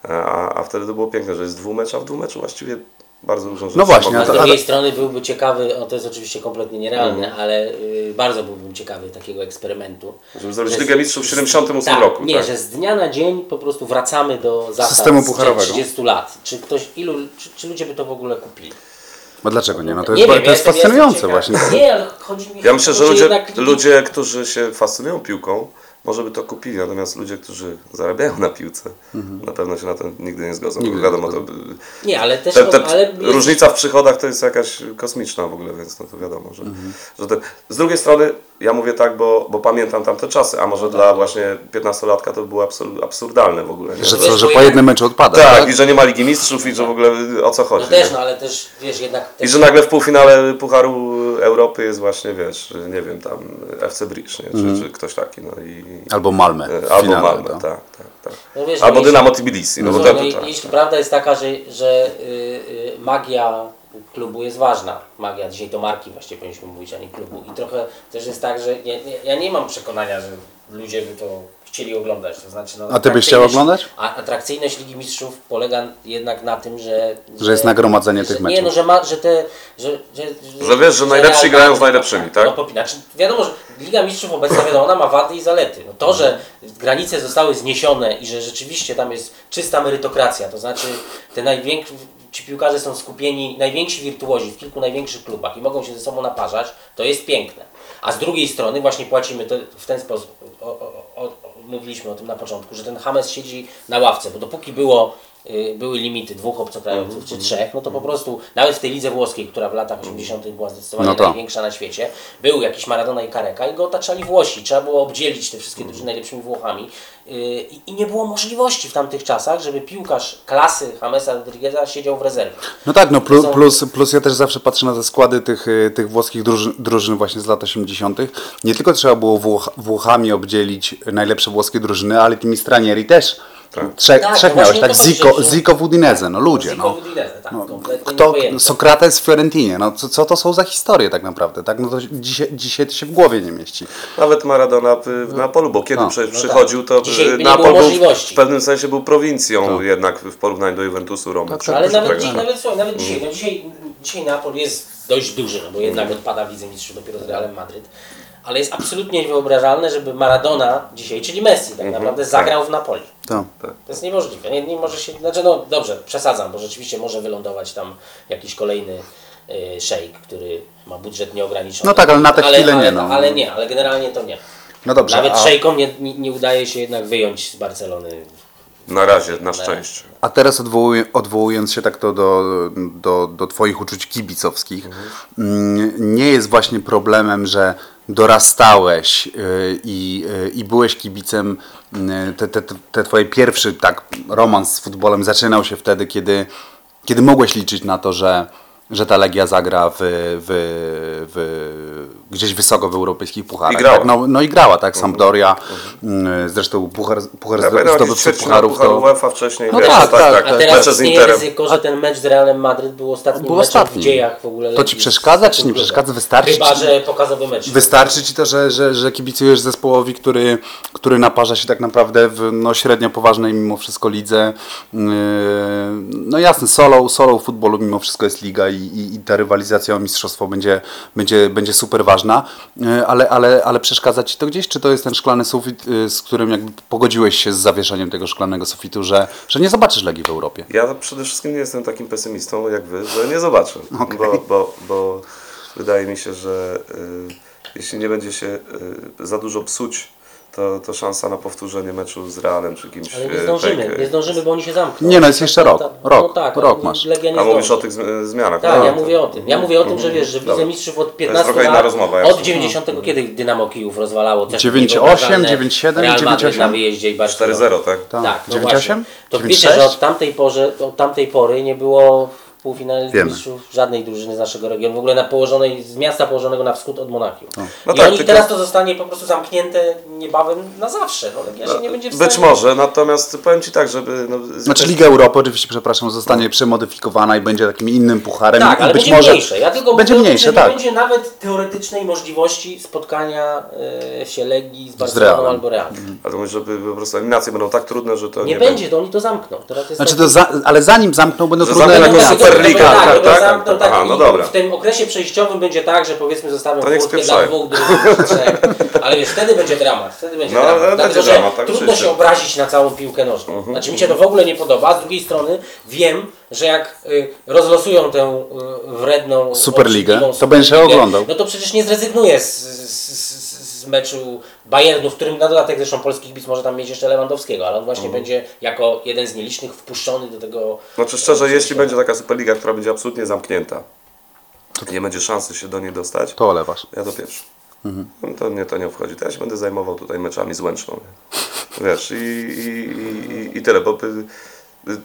A, a wtedy to było piękne, że jest dwumecz, a w dwumeczu właściwie bardzo dużo rzeczy No właśnie, A z drugiej strony byłby ciekawy, o to jest oczywiście kompletnie nierealne, Mhm. ale y, bardzo byłbym ciekawy takiego eksperymentu. Żeby zrobić Że z- Ligę Mistrzów w 78 tak, roku. Nie, tak. że z dnia na dzień po prostu wracamy do zasad Systemu pucharowego. 30 lat. Czy ktoś, ilu, czy, czy ludzie by to w ogóle kupili? Bo dlaczego nie? No to Nie jest, wiem, to ja jest fascynujące właśnie. Nie, ale chodzi mi Ja myślę, że ludzie, jednak ligi- ludzie, którzy się fascynują piłką, może by to kupili, natomiast ludzie, którzy zarabiają na piłce, na pewno się na to nigdy nie zgodzą. Nigdy. Wiadomo, to, Nie, ale też... te, te, ale różnica w przychodach to jest jakaś kosmiczna w ogóle, więc no to wiadomo, że, że te, z drugiej strony ja mówię tak, bo, bo pamiętam tamte czasy, a może dla właśnie 15-latka to było absur, absurdalne w ogóle. Nie? Że co, że po jednym meczu odpada, tak, tak? i że nie ma Ligi Mistrzów i że w ogóle o co chodzi. No też, nie? no ale też, wiesz, jednak... I że nagle w półfinale Pucharu Europy jest właśnie, wiesz, nie wiem, tam FC Bridge, nie? Czy, czy ktoś taki, no i... Albo Malmę. Albo finale, Malmę, to. tak, tak, tak. No wiesz, Albo no Dynamo Tbilisi, no No, to, no, tak, jeśli tak. prawda jest taka, że, że y, y, magia klubu jest ważna. Magia, dzisiaj to marki właściwie powinniśmy mówić, a nie klubu. I trochę też jest tak, że nie, ja nie mam przekonania, że ludzie by to chcieli oglądać. To znaczy, no, A ty byś chciał oglądać? A atrakcyjność Ligi Mistrzów polega jednak na tym, że... Że jest nagromadzenie tych że, meczów. Nie, no, że, ma, że te... Że, że, Że wiesz, że najlepsi grają z najlepszymi, tak? No, popi- znaczy, wiadomo, że Liga Mistrzów obecnie wiadomo, ona ma wady i zalety. No to, że granice zostały zniesione i że rzeczywiście tam jest czysta merytokracja, to znaczy te najwięksi ci piłkarze są skupieni, najwięksi wirtuozi w kilku największych klubach i mogą się ze sobą naparzać, to jest piękne. A z drugiej strony właśnie płacimy w ten sposób, o, o, o, mówiliśmy o tym na początku, że ten James siedzi na ławce, bo dopóki było były limity dwóch obcokrajowców czy trzech, no to po prostu nawet w tej lidze włoskiej, która w latach 80. była zdecydowanie No największa na świecie, był jakiś Maradona i Kareka i go otaczali Włosi. Trzeba było obdzielić te wszystkie drużyny najlepszymi Włochami Yy, i, i nie było możliwości w tamtych czasach, żeby piłkarz klasy Jamesa Rodrigueza siedział w rezerwie. No tak, no plus, są- plus, plus ja też zawsze patrzę na te składy tych, y, tych włoskich drużyn, drużyn właśnie z lat 80. Nie tylko trzeba było Włoch, Włochami obdzielić najlepsze włoskie drużyny, ale tymi stranieri też. Tak, trzech no miałeś, właśnie tak? o to chodzi, Zico, Zico w Udinese, no ludzie, Zico no. tak, no kto. Sokrates w Fiorentinie, no co, co to są za historie tak naprawdę, tak? No to dzisiaj, dzisiaj to się w głowie nie mieści. Nawet Maradona w, w Neapolu, bo kiedy No. przy, No przychodził, to by nie Neapol było był w pewnym sensie był prowincją Tak. jednak w porównaniu do Juventusu Romy. Tak, Ale nawet, dziś, nawet, słuchaj, nawet dzisiaj, no dzisiaj, dzisiaj Neapol jest dość duży, no bo jednak odpada w Lidze Mistrzów dopiero z Realem Madryt. Ale jest absolutnie niewyobrażalne, żeby Maradona dzisiaj, czyli Messi tak naprawdę, zagrał w Napoli. To. To jest niemożliwe. Nie, nie może się, znaczy no dobrze, przesadzam, bo rzeczywiście może wylądować tam jakiś kolejny y, szejk, który ma budżet nieograniczony. No tak, ale na tę chwilę ale, nie, no. Ale nie, ale generalnie to nie. No dobrze, Nawet a, szejkom nie, nie, nie udaje się jednak wyjąć z Barcelony. Na razie, na szczęście. a teraz odwołuj, odwołując się tak to do, do, do Twoich uczuć kibicowskich, mm, nie jest właśnie problemem, że dorastałeś y, i, y, i byłeś kibicem, y, te, te, te Twoje pierwszy tak romans z futbolem zaczynał się wtedy, kiedy, kiedy mogłeś liczyć na to, że, że ta Legia zagra w, w, w gdzieś wysoko w europejskich pucharach. I grała. Tak? No, no i grała, tak, Sampdoria, mm, zresztą puchar, puchar Ja ćwierćfinał pucharów to... UEFA wcześniej, No wiesz, tak, tak, A tak. teraz mecze z istnieje Interem. ryzyko, że ten mecz z Realem Madryt był ostatnim Był meczem ostatni. w dziejach w ogóle. To ci przeszkadza, czy nie przeszkadza? Wystarczy Chyba, ci- że pokazowy mecz. Wystarczy ci to, że, że, że kibicujesz zespołowi, który, który naparza się tak naprawdę w no, średnio poważnej mimo wszystko lidze. Yy, No jasne, solo, solo futbolu mimo wszystko jest liga i, i, i ta rywalizacja o mistrzostwo będzie, będzie, będzie super ważna, Yy, ale, ale, ale przeszkadza ci to gdzieś? Czy to jest ten szklany sufit, yy, z którym jakby pogodziłeś się z zawieszeniem tego szklanego sufitu, że, że nie zobaczysz Legii w Europie? Ja przede wszystkim nie jestem takim pesymistą jak wy, że nie zobaczę. Bo, bo, bo wydaje mi się, że y, jeśli nie będzie się y, za dużo psuć, to, to szansa na powtórzenie meczu z Realem czy kimś. Ale nie y, zdążymy, tak, nie zdążymy, bo oni się zamkną. Nie, no jest jeszcze rok. Rok, no tak, rok ale masz. Legia nie A mówisz zdąży. o tych zmi- zmianach. Tak, no, ja to- mówię o tym. Ja mówię o tym, że wiesz, że widzę mistrzów od jest 15 trochę inna lat, rozmowa, jak od się- 90 kiedy Dynamo Kijów rozwalało też 9,8, niewyobrażalne 9,7, Real Madryt 9,8. na wyjeździe i Barcelona. 4-0, tak? Tak. Tak, no 9,8? właśnie. To 9,6? wiecie, że od tamtej, porze, od tamtej pory nie było półfinale Wiemy. mistrzów żadnej drużyny z naszego regionu, w ogóle na położonej, z miasta położonego na wschód od Monachium. No I tak, oni tylko- teraz to zostanie po prostu zamknięte niebawem na zawsze. No, Legia się nie będzie w stanie... Być może, natomiast powiem Ci tak, żeby... No, z- Znaczy Liga Europy oczywiście, przepraszam, zostanie przemodyfikowana i będzie takim innym pucharem. Tak, ale być będzie może mniejsze. Ja tylko będzie mówię mniejsze, że tak. nie będzie nawet teoretycznej możliwości spotkania e, się Legii z Barceloną Realem. albo Realem. Ale mówię, żeby po prostu eliminacje będą tak trudne, że to Nie, nie, będzie, to oni to zamkną. Teraz jest Znaczy tak- to za, ale zanim zamkną, będą Że trudne eliminacje. Superliga, tak, tak, tak, tak, zamkną, tak. Aha, no dobra. W tym okresie przejściowym będzie tak, że powiedzmy zostawią furtkę dla dwóch, czy trzech. Ale wiesz, wtedy będzie dramat. Wtedy będzie No, dramat. ale Dlatego, będzie że dramat, tak, trudno się obrazić na całą piłkę nożną. Znaczy mi się to w ogóle nie podoba, a z drugiej strony wiem, że jak y, rozlosują tę y, wredną Superligę, to Superligę, oglądał. No to przecież nie zrezygnuję z, z, z, z meczu Bayernu, w którym na dodatek zresztą polski kibic może tam mieć jeszcze Lewandowskiego, ale on właśnie będzie jako jeden z nielicznych wpuszczony do tego Znaczy szczerze, jeśli będzie taka Superliga, która będzie absolutnie zamknięta, nie będzie szansy się do niej dostać, To olewasz. ja to pierwszy. No To mnie to nie obchodzi. To ja się będę zajmował tutaj meczami z Łęczną. Wiesz, i, i, i, i, tyle, bo y, y,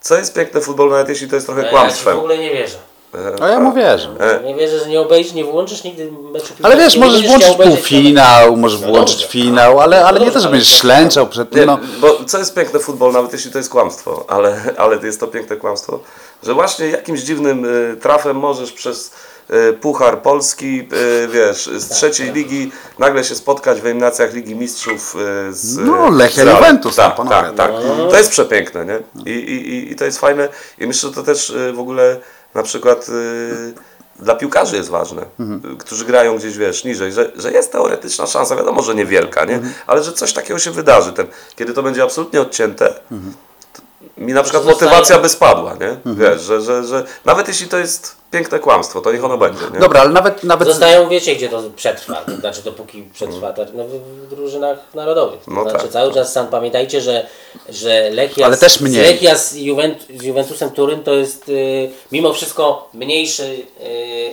co jest piękne w futbolu, nawet jeśli to jest trochę Ja ci w kłamstwem. ogóle nie wierzę. E, A ja mu wierzę. Nie wierzę, że nie obejrzysz, nie włączysz nigdy meczu Ale wiesz, nie możesz włączyć półfinał, możesz No włączyć dobrze. finał, ale, ale No nie to, że dobrze, będziesz ślęczał przed tym. No, bo co jest piękne w futbolu, nawet jeśli to jest kłamstwo, ale, ale jest to piękne kłamstwo, że właśnie jakimś dziwnym y, trafem możesz przez y, Puchar Polski, y, wiesz, z trzeciej ligi nagle się spotkać w eliminacjach Ligi Mistrzów z No, Lechia. Juventus, no, tak, tak, tak. no. To jest przepiękne, nie? I, i, i- to jest fajne i myślę, że to też w ogóle na przykład y, dla piłkarzy jest ważne, Mhm. y, którzy grają gdzieś, wiesz, niżej, że, że jest teoretyczna szansa, wiadomo, że niewielka, nie? Mhm. Ale że coś takiego się wydarzy. Ten, kiedy to będzie absolutnie odcięte, Mhm. mi na przykład motywacja by spadła, nie? Mhm. Wiesz, że, że, że nawet jeśli to jest piękne kłamstwo, to niech ono będzie, nie? Dobra, ale nawet, nawet Zostają, wiecie, gdzie to przetrwa. To znaczy, dopóki przetrwa, tak, no, w, drużynach narodowych. To No znaczy, tak. cały czas sam pamiętajcie, że, że Lechia, Ale z- też mniej. Lechia z, Juvent, z Juventusem Turyn to jest y, mimo wszystko mniejszy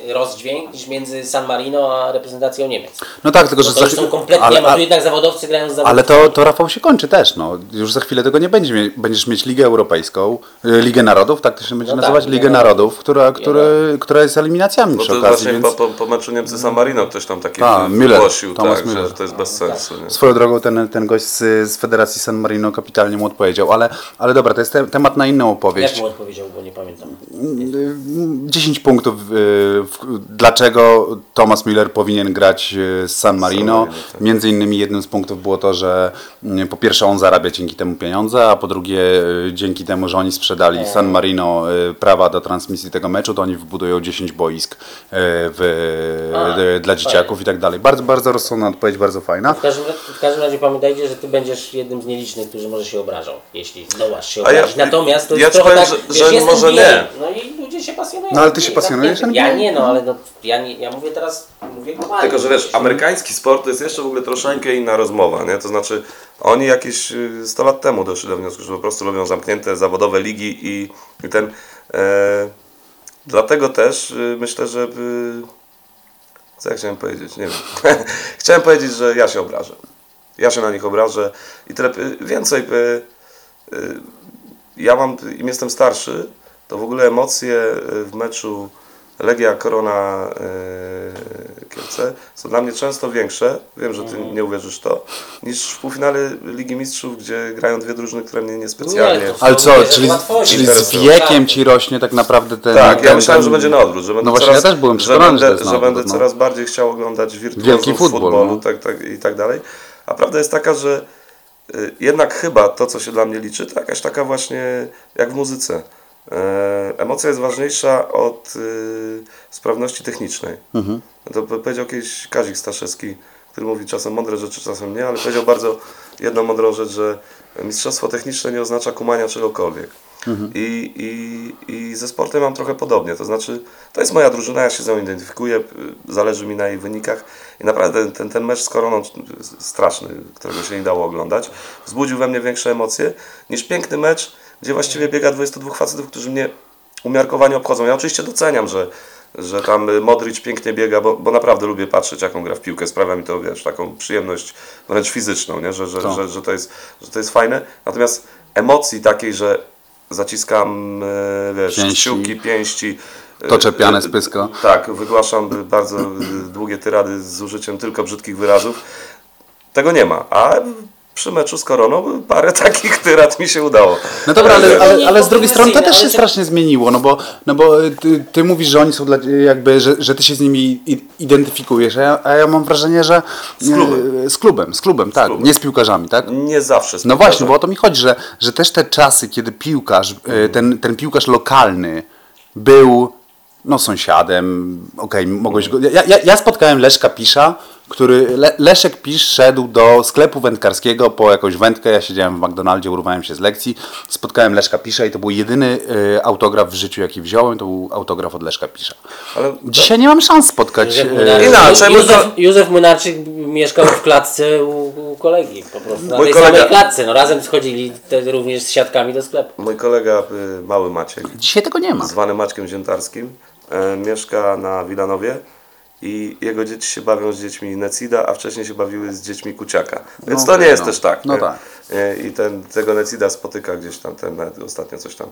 y, rozdźwięk niż między San Marino a reprezentacją Niemiec. No tak, tylko że Bo to za- są kompletnie, ale, ale, a tu ale, jednak zawodowcy grają z zawodowcami. ale to, to Rafał się kończy też. No. Już za chwilę tego nie będzie. Będziesz mieć Ligę Europejską, y, Ligę Narodów, tak to się będzie No tak, nazywać, Ligę Ligę Narodów, która, która, która jest eliminacjami No przy to okazji. właśnie Więc... po, po, meczu Niemcy San Marino ktoś tam taki A, Müller, wygłosił, Thomas tak, Müller. że to jest bez sensu, nie? Swoją drogą ten, ten gość z, z Federacji San Marino kapitalnie mu odpowiedział, ale, ale dobra, to jest te, temat na inną opowieść. Jak mu odpowiedział, bo nie pamiętam. 10 punktów. y, w- Dlaczego Thomas Müller powinien grać y, z San Marino? Marino, tak. Między innymi jednym z punktów było to, że mm, po pierwsze on zarabia dzięki temu pieniądze, a po drugie y, dzięki temu, że oni sprzedali San Marino prawa do transmisji tego meczu, to oni wbudują 10 boisk y, w, A, y, dla dzieciaków i tak dalej. Bardzo, bardzo rozsądna odpowiedź, bardzo fajna. W każdym, w każdym razie pamiętajcie, że ty będziesz jednym z nielicznych, którzy może się obrażą, jeśli zdołasz się ja- obrazić. Natomiast to ja jest ci trochę powiem, tak, że- wiesz, że jest może NBA, nie. No i ludzie się pasjonują. No, ale ty się NBA, pasjonujesz zamknięty. Ja nie, no ale no, ja, nie, ja mówię teraz, mówię globalnie. Tylko, że wiesz, amerykański sport to jest jeszcze w ogóle troszeczkę inna rozmowa, nie? To znaczy, oni jakieś y, 100 lat temu doszli do wniosku, że po prostu lubią zamknięte zawodowe ligi i, i ten... E, dlatego też y, myślę, że... Co ja chciałem powiedzieć? Nie wiem. <laughs> chciałem powiedzieć, że ja się obrażę. Ja się na nich obrażę i tyle. y, Więcej... Y, ja mam, im jestem starszy, to w ogóle emocje w meczu Legia, Korona, e, Kielce są dla mnie często większe, wiem, że ty nie uwierzysz w to, niż w półfinale Ligi Mistrzów, gdzie grają dwie drużyny, które mnie niespecjalnie... Nie, to- Ale co, że czyli, czyli z wiekiem ci rośnie tak naprawdę ten... Tak, ja ten, myślałem, ten- że będzie na odwrót, że będę No właśnie, coraz, ja też byłem że że będę, że na będę no. coraz bardziej chciał oglądać Wielki wirtuozów futbol, futbolu no. tak, tak, i tak dalej. A prawda jest taka, że y, jednak chyba to, co się dla mnie liczy, to jakaś taka właśnie jak w muzyce. E, emocja jest ważniejsza od y, sprawności technicznej. Mhm. To po- powiedział kiedyś Kazik Staszewski, który mówi czasem mądre rzeczy, czasem nie, ale powiedział bardzo jedną mądrą rzecz, że mistrzostwo techniczne nie oznacza kumania czegokolwiek. I, i, I ze sportem mam trochę podobnie, to znaczy to jest moja drużyna, ja się z nią identyfikuję, y, zależy mi na jej wynikach i naprawdę ten, ten, mecz z Koroną straszny, którego się nie dało oglądać, wzbudził we mnie większe emocje niż piękny mecz, gdzie właściwie biega 22 facetów, którzy mnie umiarkowanie obchodzą. Ja oczywiście doceniam, że, że tam Modric pięknie biega, bo, bo naprawdę lubię patrzeć, jaką gra w piłkę. Sprawia mi to, wiesz, taką przyjemność wręcz fizyczną, nie? Że, że, Tak. że, że, to jest, że to jest fajne. Natomiast emocji takiej, że zaciskam, y, wiesz, Pięści. kciuki, pięści. y, Toczę pianę y, z pyska. Tak, wygłaszam bardzo <laughs> długie tyrady z użyciem tylko brzydkich wyrazów. Tego nie ma. A przy meczu z Koroną parę <laughs> takich tyrad mi się udało. No dobra, ale, Ale- ale, z drugiej strony to też się strasznie zmieniło, no bo, no bo ty, ty mówisz, że oni są dla, jakby, że, że ty się z nimi identyfikujesz, a ja, a ja mam wrażenie, że Z klubem. e, z klubem, z klubem, tak, klubem. nie z piłkarzami, tak? Nie zawsze. z No właśnie, bo o to mi chodzi, że, że też te czasy, kiedy piłkarz, e, ten, ten piłkarz lokalny był no sąsiadem, okej, mogłeś go... Ja, ja, ja spotkałem Leszka Pisza, który... Le, Leszek Pisz szedł do sklepu wędkarskiego po jakąś wędkę, ja siedziałem w McDonaldzie, urwałem się z lekcji, spotkałem Leszka Pisza i to był jedyny e, autograf w życiu, jaki wziąłem, to był autograf od Leszka Pisza. Ale Dzisiaj nie mam szans spotkać... Józef e, Młynarczyk, Inaczej, Józef, ko- Józef Młynarczyk mieszkał w klatce u, u kolegi po prostu. Na Mój tej kolega- samej klatce. No razem schodzili te, również z siatkami do sklepu. mój kolega, y, mały Maciek, Dzisiaj tego nie ma. zwany Maćkiem Ziętarskim, e, mieszka na Wilanowie i jego dzieci się bawią z dziećmi Necida, a wcześniej się bawiły z dziećmi Kuciaka. Więc No to nie jest no. też tak. No nie? tak. E, I ten, tego Necida spotyka gdzieś tam, ten ostatnio coś tam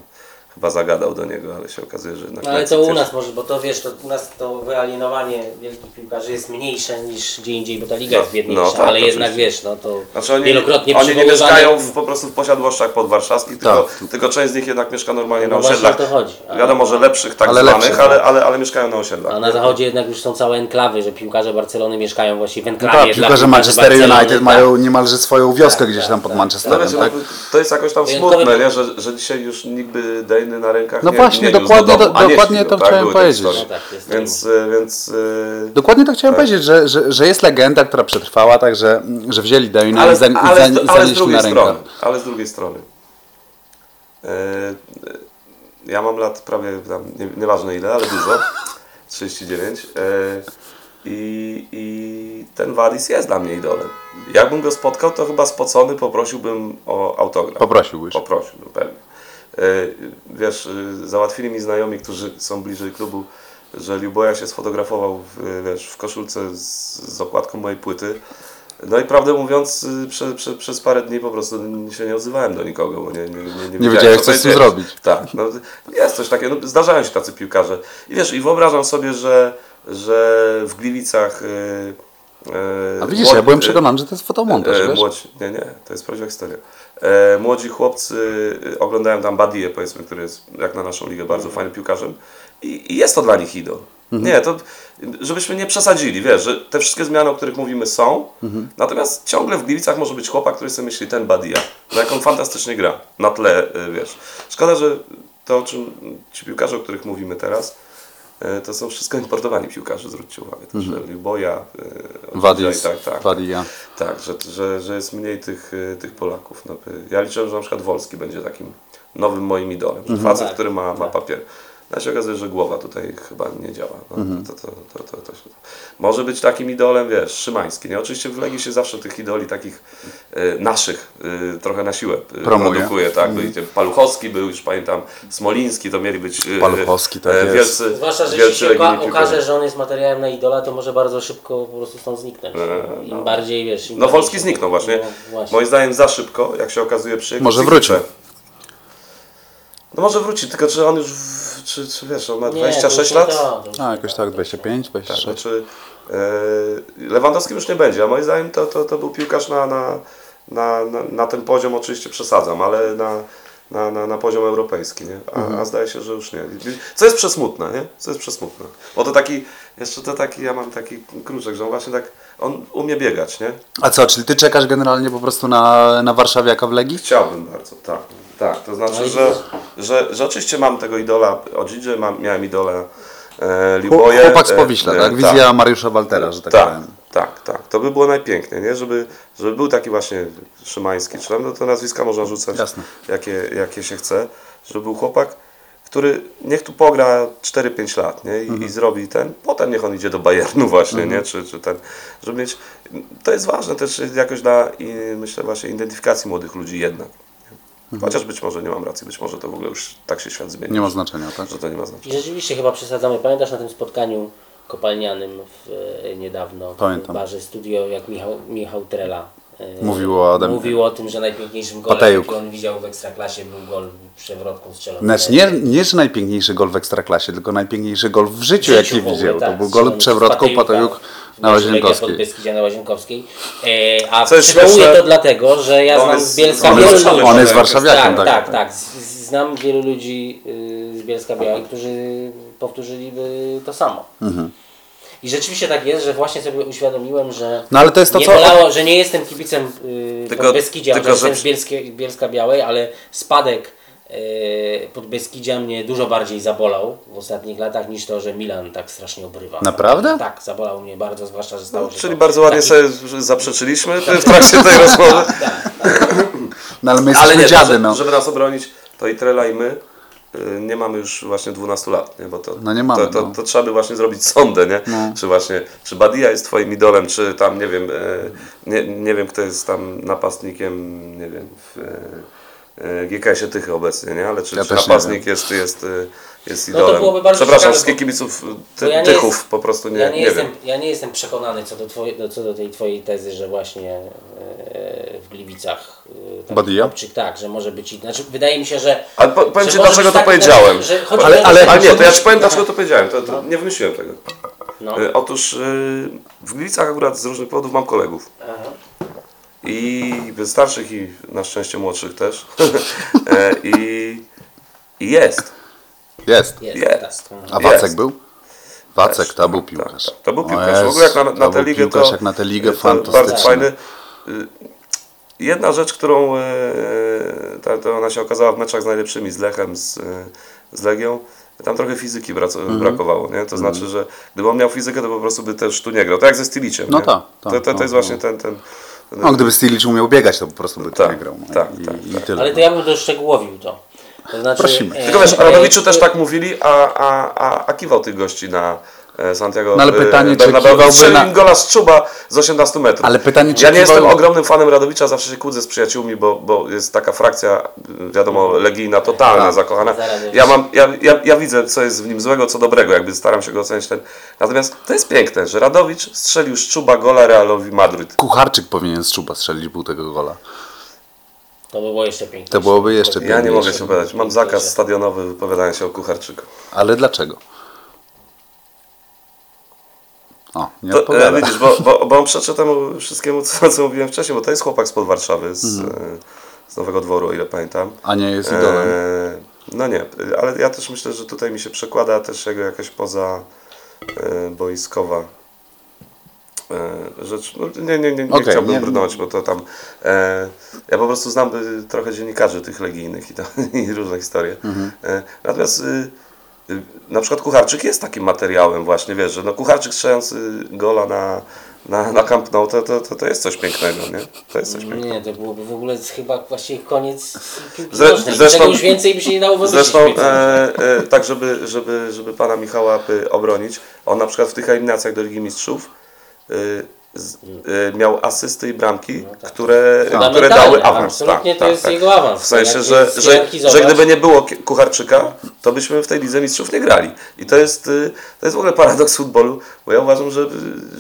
chyba zagadał do niego, ale się okazuje, że jednak No ale to u nas może, bo to wiesz, to u nas to wyalienowanie wielkich piłkarzy jest mniejsze niż gdzie indziej, bo ta liga No, jest biedniejsza, no tak, ale jednak wiesz, no to Znaczy oni, wielokrotnie oni nie mieszkają w, po prostu w posiadłościach podwarszawskich, tylko, Tak. tylko część z nich jednak mieszka normalnie na No właśnie osiedlach. to chodzi. A- Wiadomo, że lepszych tak Ale zwanych, lepszych, ale, tak. ale, ale mieszkają na osiedlach. A na zachodzie jednak już są całe enklawy, że piłkarze Barcelony mieszkają właśnie w No enklawie. tak, dla piłkarze Manchester United tak. mają niemalże swoją wioskę Tak, gdzieś tak, tam pod tak. No Manchesterem, wiecie, tak? no, to jest jakoś tam smutne, nie? Że, że dzisiaj już nikt by Dejny na rękach No nie, właśnie, nie dokładnie do domu, nie dokładnie to tak? chciałem te powiedzieć. No tak, Więc, y, więc y, Dokładnie to chciałem Tak. powiedzieć, że, że, że jest legenda, która przetrwała, także że wzięli Dejna ale, i, za, i, ale, za, z- i ale z zanieśli drugiej na strony, rękę. ale z drugiej strony. E, e, ja mam lat prawie tam, nie, nieważne ile, ale dużo. <laughs> 39. E, i, I ten Wadis jest dla mnie idolem. Jakbym go spotkał, to chyba spocony poprosiłbym o autograf. Poprosiłbyś. Poprosiłbym, pewnie. E, Wiesz, e, załatwili mi znajomi, którzy są bliżej klubu, że Liuboja się sfotografował w, wiesz, w koszulce z, z okładką mojej płyty. No i prawdę mówiąc, prze, prze, przez parę dni po prostu się nie odzywałem do nikogo, bo nie, nie, nie, nie, wiedziałem, wiedziałeś, co z tym zrobić. Tak, no, jest coś takiego, no, zdarzają się tacy piłkarze. I wiesz, i wyobrażam sobie, że, że w Gliwicach... y, y, A widzisz, młodzi- ja byłem przekonany, że to jest fotomontaż, E, wiesz? młodzi, nie, nie, to jest prawdziwa historia. E, młodzi chłopcy e, oglądają tam Badie, powiedzmy, który jest jak na naszą ligę bardzo fajnym piłkarzem. I, i jest to dla nich idol. Nie, to żebyśmy nie przesadzili, wiesz, że te wszystkie zmiany, o których mówimy są, natomiast ciągle w Gliwicach może być chłopak, który sobie myśli, ten Badia, no jak on fantastycznie gra na tle, e, wiesz. Szkoda, że to, o czym ci piłkarze, o których mówimy teraz, to są wszystko importowani piłkarze, zwróćcie uwagę. Też mhm. Boja, e, Wadis, tak, tak. Wadia. Tak, że, że, że jest mniej tych, y, tych Polaków. No, y, ja liczę, że na przykład Wolski będzie takim nowym moim idolem. Że facet, Tak, który ma, ma papier. Ja się okazuje, że głowa tutaj chyba nie działa. No, to, to, to, to, to się... Może być takim idolem, wiesz, Szymański. Nie? Oczywiście w Legii się zawsze tych idoli takich y, naszych y, trochę na siłę y, Promuje. produkuje. Tak? Mm. Paluchowski był, już pamiętam, Smoliński, to mieli być y, Paluchowski, tak e, jest. wielcy, Zwłaszcza, że jeśli się okaże, że on jest materiałem na idola, to może bardzo szybko po prostu stąd zniknąć. Im bardziej wiesz. Im No bardziej Wolski zniknął właśnie. No, właśnie. Moim zdaniem za szybko, jak się okazuje przy Może wróci. No może wróci, tylko czy on już, w, czy, czy wiesz, on ma Nie, 26 to już nie lat? To już A, nie jakoś tak, 25, 26. Znaczy, e, Lewandowski już nie będzie, a moim zdaniem to, to, to był piłkarz na, na, na, na, na ten poziom, oczywiście przesadzam, ale na, na, na, na poziom europejski, nie? A, a zdaje się, że już nie. Co jest przesmutne, nie? Co jest przesmutne. Bo to taki, jeszcze to taki, ja mam taki kruczek, że on właśnie tak, on umie biegać, nie? A co, czyli ty czekasz generalnie po prostu na, na warszawiaka w Legii? Chciałbym bardzo, tak. Tak, to znaczy, No że, że, że oczywiście mam tego idola Odzidzie, mam, miałem idolę e, Liboje. Chłopak z e, Powiśla, e, tak? Wizja Mariusza Waltera, że tak, tak, powiem. tak, tak. To by było najpiękniej, nie? Żeby, żeby był taki właśnie Szymański, czy tam, no to nazwiska można rzucać, Jasne. jakie, jakie się chce, żeby był chłopak, który niech tu pogra 4-5 lat, nie? I, Mhm. I zrobi ten, potem niech on idzie do Bayernu właśnie, nie? Czy, czy ten, żeby mieć, to jest ważne też jakoś dla, i myślę właśnie, identyfikacji młodych ludzi jednak. nie? Chociaż być może nie mam racji, być może to w ogóle już tak się świat zmieni, Mhm. Nie ma znaczenia, tak? że to nie ma I znaczenia. rzeczywiście chyba przesadzamy. Pamiętasz na tym spotkaniu kopalnianym w, e, niedawno Pamiętam. w barze studio, jak Michał, Michał Trela Mówił o Adamie. mówił o tym, że najpiękniejszym golem, Patejuk. jaki on widział w Ekstraklasie był gol przewrotką strzelony. Znaczy nie, nie, że najpiękniejszy gol w Ekstraklasie, tylko najpiękniejszy gol w życiu, W jaki życiu ogóle, widział. To tak, był strzelony gol z przewrotką Patejuka Patejuk na Łazienkowskiej. Na Łazienkowskiej. E, a Co jest przywołuję śmieszne- to dlatego, że ja On znam jest- z Bielska on wielu jest- ludzi. On jest warszawiakiem, tak, tak. tak, tak. Z- z- Znam wielu ludzi y, z Bielska Białej, którzy powtórzyliby to samo. I rzeczywiście tak jest, że właśnie sobie uświadomiłem, że No ale to jest to, nie co- bolało, że nie jestem kibicem y, Tylko- Podbeskidzia, tylko, że że- jestem z Bielskie, Bielska Białej, ale spadek y, Podbeskidzia mnie dużo bardziej zabolał w ostatnich latach niż to, że Milan tak strasznie obrywa. Naprawdę? Tak, zabolał mnie bardzo, zwłaszcza, że stało się Czyli to bardzo ładnie taki- sobie zaprzeczyliśmy w trakcie tej <laughs> rozmowy. No ale my Ale jesteśmy nie, dziady, no. żeby nas obronić, to i Trela i my nie mamy już właśnie 12 lat, nie? bo to, No nie mamy, to, to, no. to trzeba by właśnie zrobić sondę, nie? Czy właśnie, czy Badia jest twoim idolem, czy tam, nie wiem, e, nie, nie wiem kto jest tam napastnikiem, nie wiem, w e, GKS-ie Tychy obecnie, nie? Ale czy, Ja czy napastnik jest, jest, y, jest No to idolem. byłoby bardzo Przepraszam, ciekawe, wszystkich kibiców ty, ja Tychów jest- po prostu nie, ja, nie nie, jestem, wiem. ja nie jestem przekonany co do, twoje, co do tej twojej tezy, że właśnie w Gliwicach e, tam Badia? chłopczyk, tak, że może być. i- Znaczy, wydaje mi się, że. Ale po, powiem że Ci dlaczego to tak, powiedziałem. Że, że Ale- to, ale- Ale nie, to ja Ci powiem dlaczego to powiedziałem, to, to nie wymyśliłem tego. No. Y, Otóż y, w Gliwicach akurat z różnych powodów mam kolegów. Aha. I starszych i na szczęście młodszych też. <laughs> E, I, I jest. Jest. Jest, Jest. A Jest. Wacek był? Wacek to był piłkarz. tak. To był O piłkarz. W ogóle jak na, na to tę ligę piłkarz to, jak na tę ligę to bardzo fantastyczny. fajny. Jedna rzecz, którą e, ta, to ona się okazała w meczach z najlepszymi, z Lechem, z, z Legią, tam trochę fizyki Mhm. brakowało, nie? To znaczy, że gdyby on miał fizykę, to po prostu by też tu nie grał. Tak jak ze Stiliciem, No nie? tak, tak, to, to, to no, jest no. właśnie ten, ten, No gdyby Stilicz umiał biegać, to po prostu by to Tak, nie grał. no. tak, I, tak, i tak. tyle. Ale to ja bym doszczegółowił to. to znaczy, Prosimy. e, Tylko wiesz, o e, Radowiczu też e, tak mówili, a, a, a, a kiwał tych gości na Santiago No ale pytanie, e, czy Bernabeu. kiwałby Strzelił na- gola z czuba z 18 metrów. Ale pytanie, czy Ja nie kiwał- jestem ogromnym fanem Radowicza, zawsze się kłócę z przyjaciółmi, bo, bo jest taka frakcja, wiadomo, legijna, totalna, Tak. zakochana. Zaradowicz. Ja, mam, ja, ja, ja widzę, co jest w nim złego, co dobrego, jakby staram się go ocenić. Ten. Natomiast to jest piękne, że Radowicz strzelił z czuba gola Realowi Madryt. Kucharczyk powinien z czuba strzelić pół tego gola. To by było jeszcze pięknie. To byłoby jeszcze Ja nie piękniejsze. mogę się wypowiadać. Mam zakaz stadionowy wypowiadania się o Kucharczyku. Ale dlaczego? O, nie To, e, widzisz, bo, bo, bo on przeczy temu wszystkiemu, co, co mówiłem wcześniej, bo to jest chłopak spod Warszawy, z, e, z Nowego Dworu, o ile pamiętam. A nie jest idolem. E, no nie, ale ja też myślę, że tutaj mi się przekłada też jego jakaś poza e, boiskowa e, rzecz. No, nie, nie, nie, nie Okej, chciałbym nie- brnąć, bo to tam. E, ja po prostu znam y, trochę dziennikarzy tych legijnych i, <laughs> i różne historie. Mhm. E, natomiast y, na przykład Kucharczyk jest takim materiałem właśnie, wiesz, że no Kucharczyk strzelający gola na, na, na Camp Nou, to, to, to, to jest coś pięknego, nie? To jest coś pięknego. Nie, to byłoby w ogóle chyba właściwie koniec Zre- zresztą- już więcej by się nie dało wymyślić. Zresztą e, e, tak, żeby, żeby, żeby pana Michała obronić, on na przykład w tych eliminacjach do Ligi Mistrzów y, z, y, miał asysty i bramki, tak. które, które Fundamentalne, dały awans. absolutnie to jest jego awans. W sensie, Jak że, że, że gdyby nie było Kucharczyka, to byśmy w tej Lidze Mistrzów nie grali. I to jest, y, to jest w ogóle paradoks futbolu, bo ja uważam, że,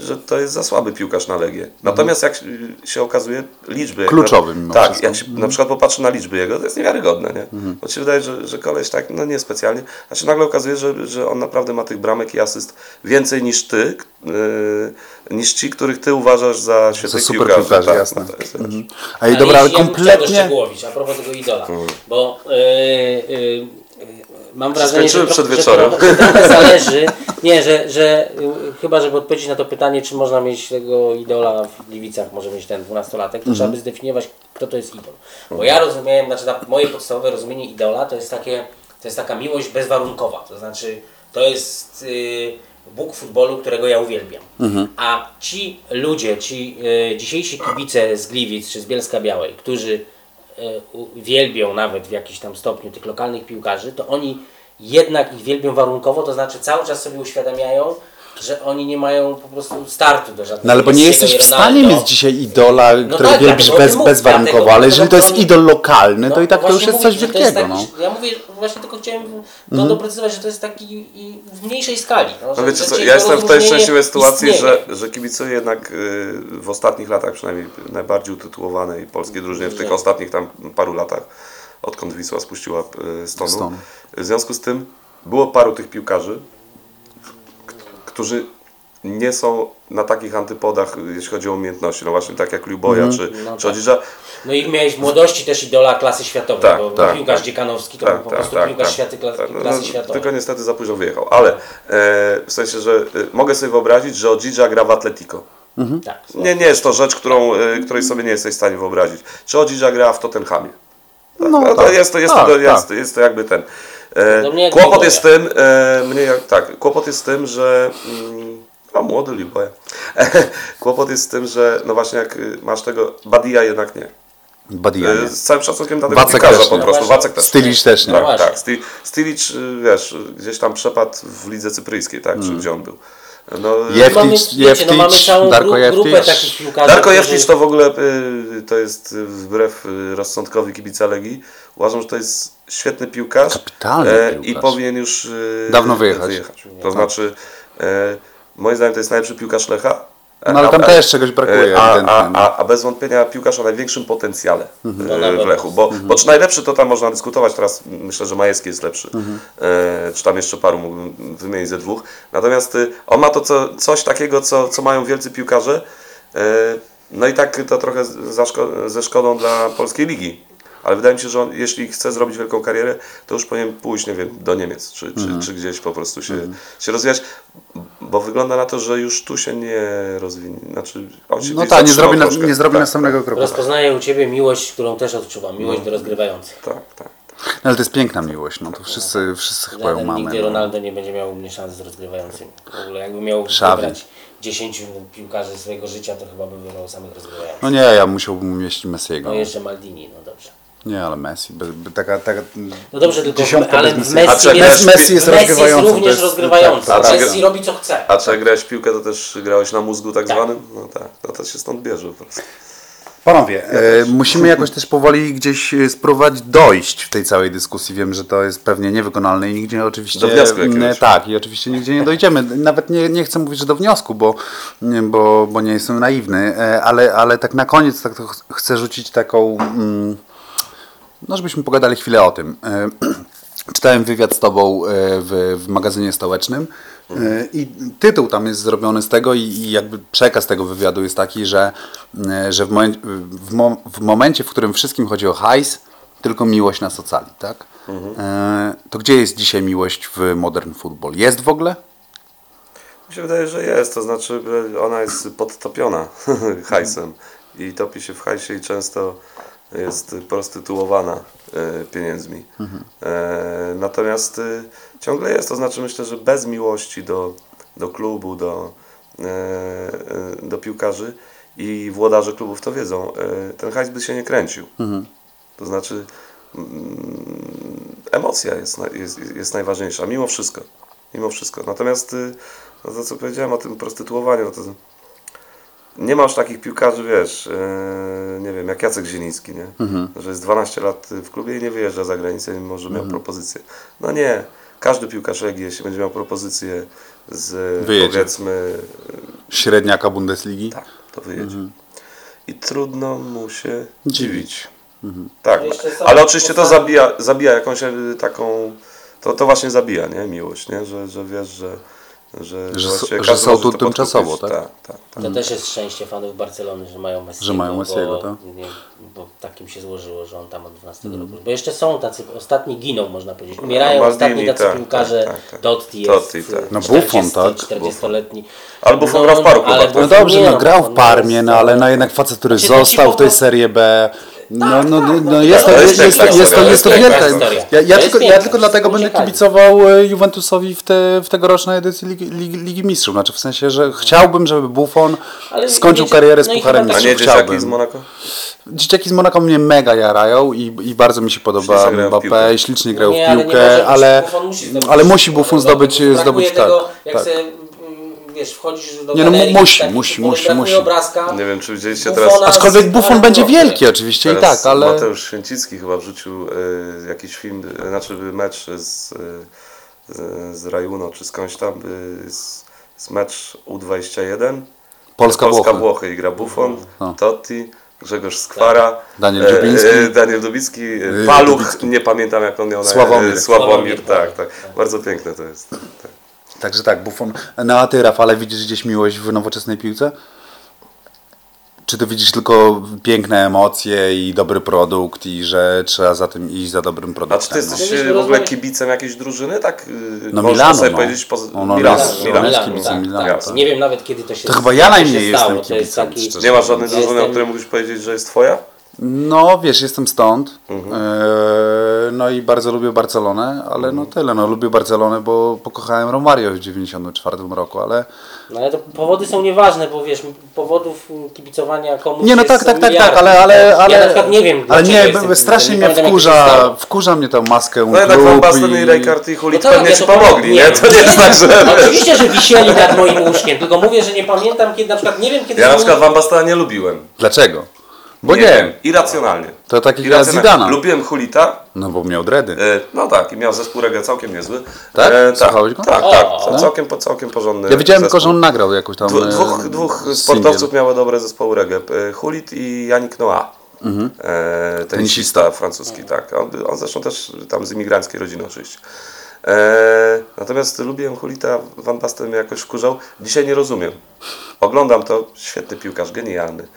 że to jest za słaby piłkarz na Legię. Natomiast jak się okazuje, liczby... jak Kluczowy na, mimo Tak, wszystko. jak się na przykład popatrzy na liczby jego, to jest niewiarygodne, nie? Bo ci się wydaje, że, że koleś tak, no nie specjalnie, a się nagle okazuje, że, że on naprawdę ma tych bramek i asyst więcej niż ty, yy, niż ci, których ty uważasz za świetnych super piłkarzy. piłkarzy, tak, jasne. no to jest, wiesz. Ej, Ale dobra, ale jeśli ja bym kompletnie... a propos tego idola, bo yy, yy, mam wrażenie, że, przed wieczorem. to, że trochę zależy, nie, że, że yy, chyba, żeby odpowiedzieć na to pytanie, czy można mieć tego idola w Gliwicach, może mieć ten dwunastolatek, to trzeba by zdefiniować, kto to jest idol. Bo ja rozumiałem, znaczy na moje podstawowe rozumienie idola to jest takie, to jest taka miłość bezwarunkowa, to znaczy to jest yy, Bóg futbolu, którego ja uwielbiam. A ci ludzie, ci y, dzisiejsi kibice z Gliwic czy z Bielska Białej, którzy y, wielbią nawet w jakimś tam stopniu tych lokalnych piłkarzy, to oni jednak ich wielbią warunkowo, to znaczy cały czas sobie uświadamiają, że oni nie mają po prostu startu do żadnego No ale bo nie jesteś w stanie mieć dzisiaj idola, którego tak, wielbisz o bez, bezwarunkowo, dlatego- ale jeżeli to jest idol lokalny, to No, i tak to już jest mówię, coś to jest wielkiego. taki, no. Ja mówię, właśnie tylko chciałem to doprecyzować, że to jest taki i w mniejszej skali. No, No wiecie co, ja to jestem w tej szczęśliwej sytuacji, istnieje. że, że kibicuję jednak y, w ostatnich latach, przynajmniej najbardziej utytułowanej polskiej drużynie, w tych Nie. ostatnich tam paru latach, odkąd Wisła spuściła y, stonu. Stonu. W związku z tym było paru tych piłkarzy, którzy nie są na takich antypodach, jeśli chodzi o umiejętności. No właśnie tak jak Luboja czy, No czy tak. Odzidża. No i miałeś w młodości też idola klasy światowej, Tak, bo tak, piłkarz tak. Dziekanowski to Tak, był po tak, prostu tak, piłkarz tak. światy, klas, Tak, no, klasy no, światowej. Tylko niestety za późno wyjechał. Ale e, w sensie, że e, mogę sobie wyobrazić, że Odzidża gra w Atletico. Tak. Nie, nie jest to rzecz, którą, y, której sobie nie jesteś w stanie wyobrazić. Czy Odzidża gra w Tottenhamie? Tak, No no, to tak. jest, to, jest, Tak, to, jest, tak. jest to jakby ten. E, No, kłopot jest z tym, e, mnie jak, tak, kłopot jest tym, że mm, no młody Liboja. <laughs> kłopot jest z tym, że no właśnie jak y, masz tego, Badia jednak nie. Badia E, nie. z całym szacunkiem dla tego piłkarza też po nie. prostu. No. Wacek też. Stylisz też nie. No Tak, właśnie. tak. Stilic, y, wiesz, gdzieś tam przepadł w lidze cypryjskiej, tak, czy gdzie on był. No, Jef- Mamy, Jeftic, wiecie, no mamy Jeftic, całą Darko gru, grupę Jeftic. takich piłkarzy, Darko którzy- Jewcicz to w ogóle y, to jest y, wbrew y, rozsądkowi kibica Legii. Uważam, że to jest świetny piłkarz. Kapitalny e, I piłkarz. powinien już Dawno wyjechać. To znaczy, e, moim zdaniem to jest najlepszy piłkarz Lecha. No ale tam A- też czegoś brakuje, e, A, no. a, a bez wątpienia piłkarz o największym potencjale No e, na w. Lechu. Bo, bo czy najlepszy to tam można dyskutować, teraz myślę, że Majewski jest lepszy. E, czy tam jeszcze paru mógłbym wymienić ze dwóch. Natomiast y, on ma to co, coś takiego, co, co mają wielcy piłkarze. E, no i tak to trochę za szko- ze szkodą dla polskiej ligi. Ale wydaje mi się, że on, jeśli chce zrobić wielką karierę, to już powinien pójść, nie wiem, do Niemiec, czy, czy, czy gdzieś po prostu się, się rozwijać, bo wygląda na to, że już tu się nie rozwinie. Znaczy, on się No tak, nie zrobi, na, nie zrobi tak, następnego kroku. Rozpoznaję u Ciebie miłość, którą też odczuwam, miłość do rozgrywających. Tak, tak. No, ale to jest piękna miłość, no to wszyscy, wszyscy chyba ją mamy. nigdy No. Ronaldo nie będzie miał u mnie szans z rozgrywającymi. W ogóle jakby miał Xavi. wybrać 10 piłkarzy swojego życia, to chyba by wybrał samych rozgrywających. no nie, ja musiałbym umieścić Messiego. No jeszcze Maldini, no dobrze. Nie, ale Messi, by, by taka, taka No dobrze, tylko dziesiątka ale bez w Messi. A Messi czy jest, Messi- Messi jest Messi jest rozgrywającym, to również jest- rozgrywający. tak, tak. Messi robi co chce. A czy jak grałeś w piłkę, to też grałeś na mózgu tak, Tak. zwanym? No tak, no to się stąd bierze po prostu. Panowie, e, musimy jakoś też powoli gdzieś e, spróbować dojść w tej całej dyskusji. Wiem, że to jest pewnie niewykonalne i nigdzie oczywiście... Do wniosku jakiegoś. Tak, i oczywiście nigdzie nie dojdziemy. Nawet nie, nie chcę mówić, że do wniosku, bo, nie, bo, bo nie jestem naiwny, e, ale, ale tak na koniec tak to ch- chcę rzucić taką... Mm, no, żebyśmy pogadali chwilę o tym. E, <clears throat> Czytałem wywiad z Tobą e, w, w magazynie stołecznym e, i tytuł tam jest zrobiony z tego i, i jakby przekaz tego wywiadu jest taki, że, że w, momen, w, mo, w momencie, w którym wszystkim chodzi o hajs, tylko miłość nas ocali, tak? E, To gdzie jest dzisiaj miłość w modern football? Jest w ogóle? Mi się wydaje, że jest, to znaczy ona jest podtopiona <laughs> hajsem i topi się w hajsie i często jest prostytuowana e, pieniędzmi. E, natomiast e, ciągle jest, to znaczy myślę, że bez miłości do, do klubu, do, do piłkarzy i włodarze klubów to wiedzą, ten hajs by się nie kręcił. To znaczy mm, emocja jest, jest, jest najważniejsza, mimo wszystko. Mimo wszystko. Natomiast no to, co powiedziałem o tym prostytuowaniu, no to nie ma już takich piłkarzy, wiesz, e, nie wiem, jak Jacek Zieliński, nie? Mhm. Że jest 12 lat w klubie i nie wyjeżdża za granicę, mimo że Mhm. miał propozycję. No nie, każdy piłkarz Legii, jeśli będzie miał propozycję z Wyjedzie. powiedzmy, Średniaka Bundesligi? tak, to wyjedzie. Mhm. I trudno mu się Dziwić. Tak, jeszcze są ale oczywiście to zabija, zabija jakąś e, taką, to, to właśnie zabija, nie? Miłość, nie? Że, że wiesz, że że, Że że każdy są tu tymczasowo, tak? Tak, tak, tak. To też jest szczęście fanów Barcelony, że mają Messiego. Że mają Messiego, bo, tak? Nie, bo takim się złożyło, że on tam od 12 roku. Bo jeszcze są tacy, ostatni giną można powiedzieć. Umierają Maldini, ostatni tacy tak, piłkarze. tak, tak, tak. Totti jest Totti, tak. No Buffon, tak. 40-letni. Ale Buffon grał w paru klubach, tak? No dobrze, nie, no grał w Parmie, no ale no jednak facet, który Znaczy, został w tej Serie B. No, Tak, no, tak, no no jest to, jest, jest jest, to, jest, to, jest to wielka. historia. Ja, ja, tylko, ja tylko dlatego będę kibicował e, Juventusowi w, te, w tegorocznej edycji Ligi, Ligi, Ligi Mistrzów. Znaczy w sensie, że chciałbym, żeby Buffon Ale skończył wiecie, karierę z no Pucharem chyba A nie Mistrzów. dzieciaki Chciałbym. z Monako? Dzieciaki z Monako mnie mega jarają i, i bardzo mi się podoba grają. Mbappé, ślicznie grają Nie, w piłkę, ale, ale musi Buffon no, zdobyć, zdobyć tak. tego, jak tak. Wiesz, wchodzisz do Nie, no, galerii, musi, takich, musi, musi, musi. obrazka. Nie wiem, czy widzieliście teraz... Aczkolwiek Buffon będzie wielki oczywiście i tak, ale... Mateusz Święcicki chyba wrzucił e, jakiś film, e, znaczy mecz z, e, z, z Rajuno czy skądś tam, e, z, z mecz U21. Polska Polska Włochy. Włochy i gra Buffon, No. Totti, Grzegorz Skwara, Daniel e, Dubiński. e, Daniel Dubicki, Paluch, Dubiński. nie pamiętam jak on miał na Sławomir. Sławomir, Sławomir, tak, tak. tak. Bardzo piękne to jest. Tak. Także tak, Buffon. No a ty, Rafale, widzisz gdzieś miłość w nowoczesnej piłce? Czy ty widzisz tylko piękne emocje i dobry produkt i że trzeba za tym iść za dobrym A produktem? czy ty no? jesteś e, w ogóle rozmawiać- kibicem jakiejś drużyny, tak? e, No można Milanu, sobie no. powiedzieć poza... No, no, Milanu, jest- Milanu. no, jest Milanu, kibicem tak, Milanu, tak. tak. Nie wiem nawet kiedy to się To chyba ja najmniej jestem kibicem, taki... Nie masz żadnej drużyny, o jestem- której mógłbyś powiedzieć, że jest twoja? No wiesz, jestem stąd. Mhm. E, no i bardzo lubię Barcelonę, ale no tyle. No lubię Barcelonę, bo pokochałem Romario w 94 roku, ale No ale to powody są nieważne, bo wiesz, powodów kibicowania komuś Nie, no jest tak, tak, tak, miliardy. tak, ale, ale, ale, Ja na przykład nie wiem, ale nie, jestem strasznie nie mnie wkurza, wkurza mnie ta maskę No jednak Van Basten i i... Rijkaard i Hulit No pewnie ja ci to pomogli, nie? To nie jest tak, że... No, Oczywiście, że wisieli nad moim łóżkiem, tylko mówię, że nie pamiętam kiedy, na przykład nie wiem kiedy... Ja na przykład Van Bastena nie lubiłem. Dlaczego? Bo nie, wiem, irracjonalnie. to tak jak. Zidana. Lubiłem Hulita, No bo miał dredy. e, no tak, i miał zespół reggae całkiem niezły. Tak? tak, Słuchałeś go? tak, O, tak, no. całkiem, całkiem porządny Ja widziałem zespół. tylko, że on nagrał jakąś tam... Dwu- e, Dwóch, dwóch sportowców miało dobre zespoły reggae. E, Hulit i Yannick Noah. Mhm. E, tenisista francuski, tak. On, on zresztą też tam z imigranckiej rodziny oczywiście. E, natomiast lubiłem Hulita, Van Basten mnie jakoś wkurzał. Dzisiaj nie rozumiem. Oglądam to, świetny piłkarz, genialny,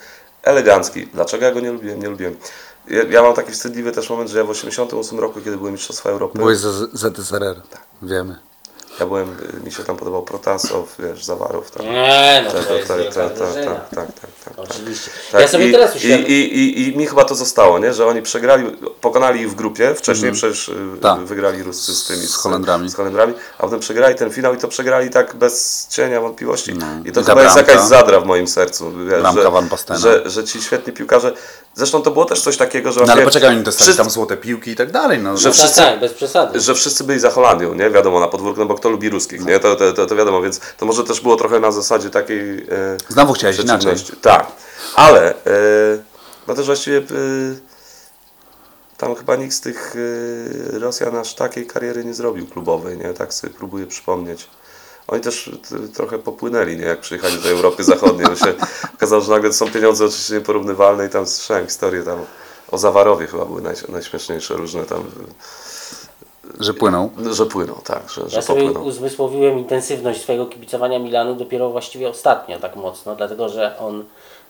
elegancki. Dlaczego ja go nie lubiłem? Nie lubiłem. Ja, ja mam taki wstydliwy też moment, że ja w 88 roku, kiedy były Mistrzostwa Europy, Byłeś za ZSRR, wiemy. Ja byłem, mi się tam podobał Protasow, wiesz, Zawarow. Tam. Nie, no Tak, to tak, jest tak, tak, tak, tak, tak, tak, tak. Oczywiście. Tak, Ja sobie i, teraz i, i, i, I mi chyba to zostało, nie? że oni przegrali, pokonali ich w grupie, wcześniej przecież y, Tak. wygrali Ruscy z tymi, Z Holendrami. z Holendrami, a potem przegrali ten finał i to przegrali tak bez cienia wątpliwości. I to No. I ta chyba jest jakaś zadra w moim sercu, wiesz, że, Van Bastena. że, że ci świetni piłkarze, zresztą to było też coś takiego, że No ale poczekaj, oni dostali wszyscy- tam złote piłki i tak dalej. No, Że no. Tak, wszyscy- tak, bez przesady. że wszyscy byli za Holandią, nie? Wiadomo, na podwórku, no bo kto lubi ruskich, nie? To, to, to, to wiadomo, więc to może też było trochę na zasadzie takiej... E, Znowu chciałeś inaczej. Tak, ale no też właściwie e, tam chyba nikt z tych Rosjan aż takiej kariery nie zrobił klubowej, nie? Tak sobie próbuję przypomnieć. Oni też trochę popłynęli, nie? Jak przyjechali do Europy Zachodniej, to się <laughs> okazało, że nagle są pieniądze oczywiście nieporównywalne i tam słyszałem historie tam o Zawarowie chyba były naj, najśmieszniejsze różne tam, Że płynął. że płyną, tak, że, że Ja sobie popłyną. uzmysłowiłem intensywność swojego kibicowania Milanu dopiero właściwie ostatnio tak mocno, dlatego że on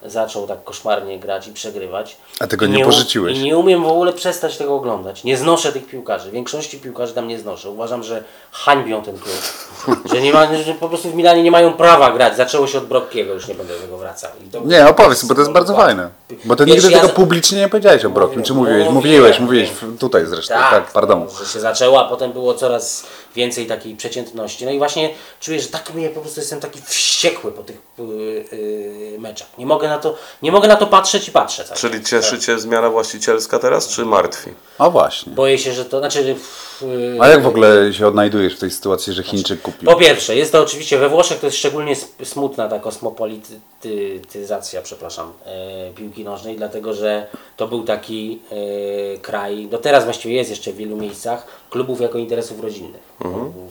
zaczął tak koszmarnie grać i przegrywać. A tego I nie u- pożyczyłeś. I nie umiem w ogóle przestać tego oglądać. Nie znoszę tych piłkarzy. Większości piłkarzy tam nie znoszę. Uważam, że hańbią ten klub. <laughs> że, nie ma, że po prostu w Milanie nie mają prawa grać. Zaczęło się od Brockiego, już nie będę do tego wracał. To- Nie, opowiedz, bo to jest bardzo fajne. Bo ty Wiesz, nigdy ja tego publicznie nie powiedziałeś o Brokim. Czy mówiłeś? Mówiłeś, mówiłeś w- tutaj zresztą. Tak, Tak, pardon. że się zaczęło, a potem było coraz więcej takiej przeciętności. No i właśnie czuję, że tak mnie po prostu jestem taki wściekły po tych yy, yy, meczach. Nie mogę na to, nie mogę na to patrzeć i patrzę. cały Czyli cieszy Cię zmiana właścicielska teraz, czy martwi? A właśnie. Boję się, że to, znaczy... yy, A jak w ogóle się odnajdujesz w tej sytuacji, że Chińczyk kupił? Po pierwsze, jest to oczywiście we Włoszech to jest szczególnie smutna ta kosmopolityzacja, przepraszam, e, piłki nożnej, dlatego że to był taki e, kraj, do teraz właściwie jest jeszcze w wielu miejscach, klubów jako interesów rodzinnych.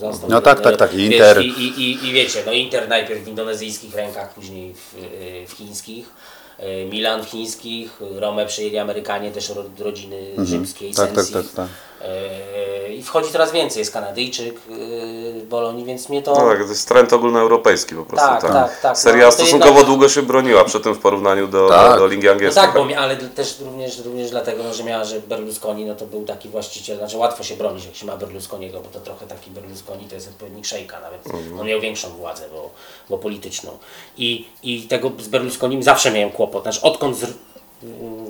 Został, No tak, tak, tak, i wiesz, Inter. I, i, i, I wiecie, no Inter najpierw w indonezyjskich rękach, później w, e, w chińskich. e, Milan w chińskich, Romę przejęli Amerykanie, też ro- rodziny rzymskiej, Tak, tak, Sensi. tak, tak. E, I wchodzi coraz więcej, jest Kanadyjczyk e, w Bolonii, więc mnie to... No tak, to jest trend ogólnoeuropejski po prostu. Tak, tak, tak. Seria No, to stosunkowo jednak- długo się broniła przy tym w porównaniu do, Tak. do, Ligi No Angielskiej. tak, bo, mi- ale też również, również dlatego, no, że miała, że Berlusconi no to był taki właściciel, znaczy łatwo się bronić, jak się ma Berlusconiego, bo to trochę taki Berlusconi to jest odpowiednik szejka nawet. Mhm. On miał większą władzę, bo, bo polityczną. I, I tego z Berlusconim zawsze miałem kłopot. Znaczy odkąd z,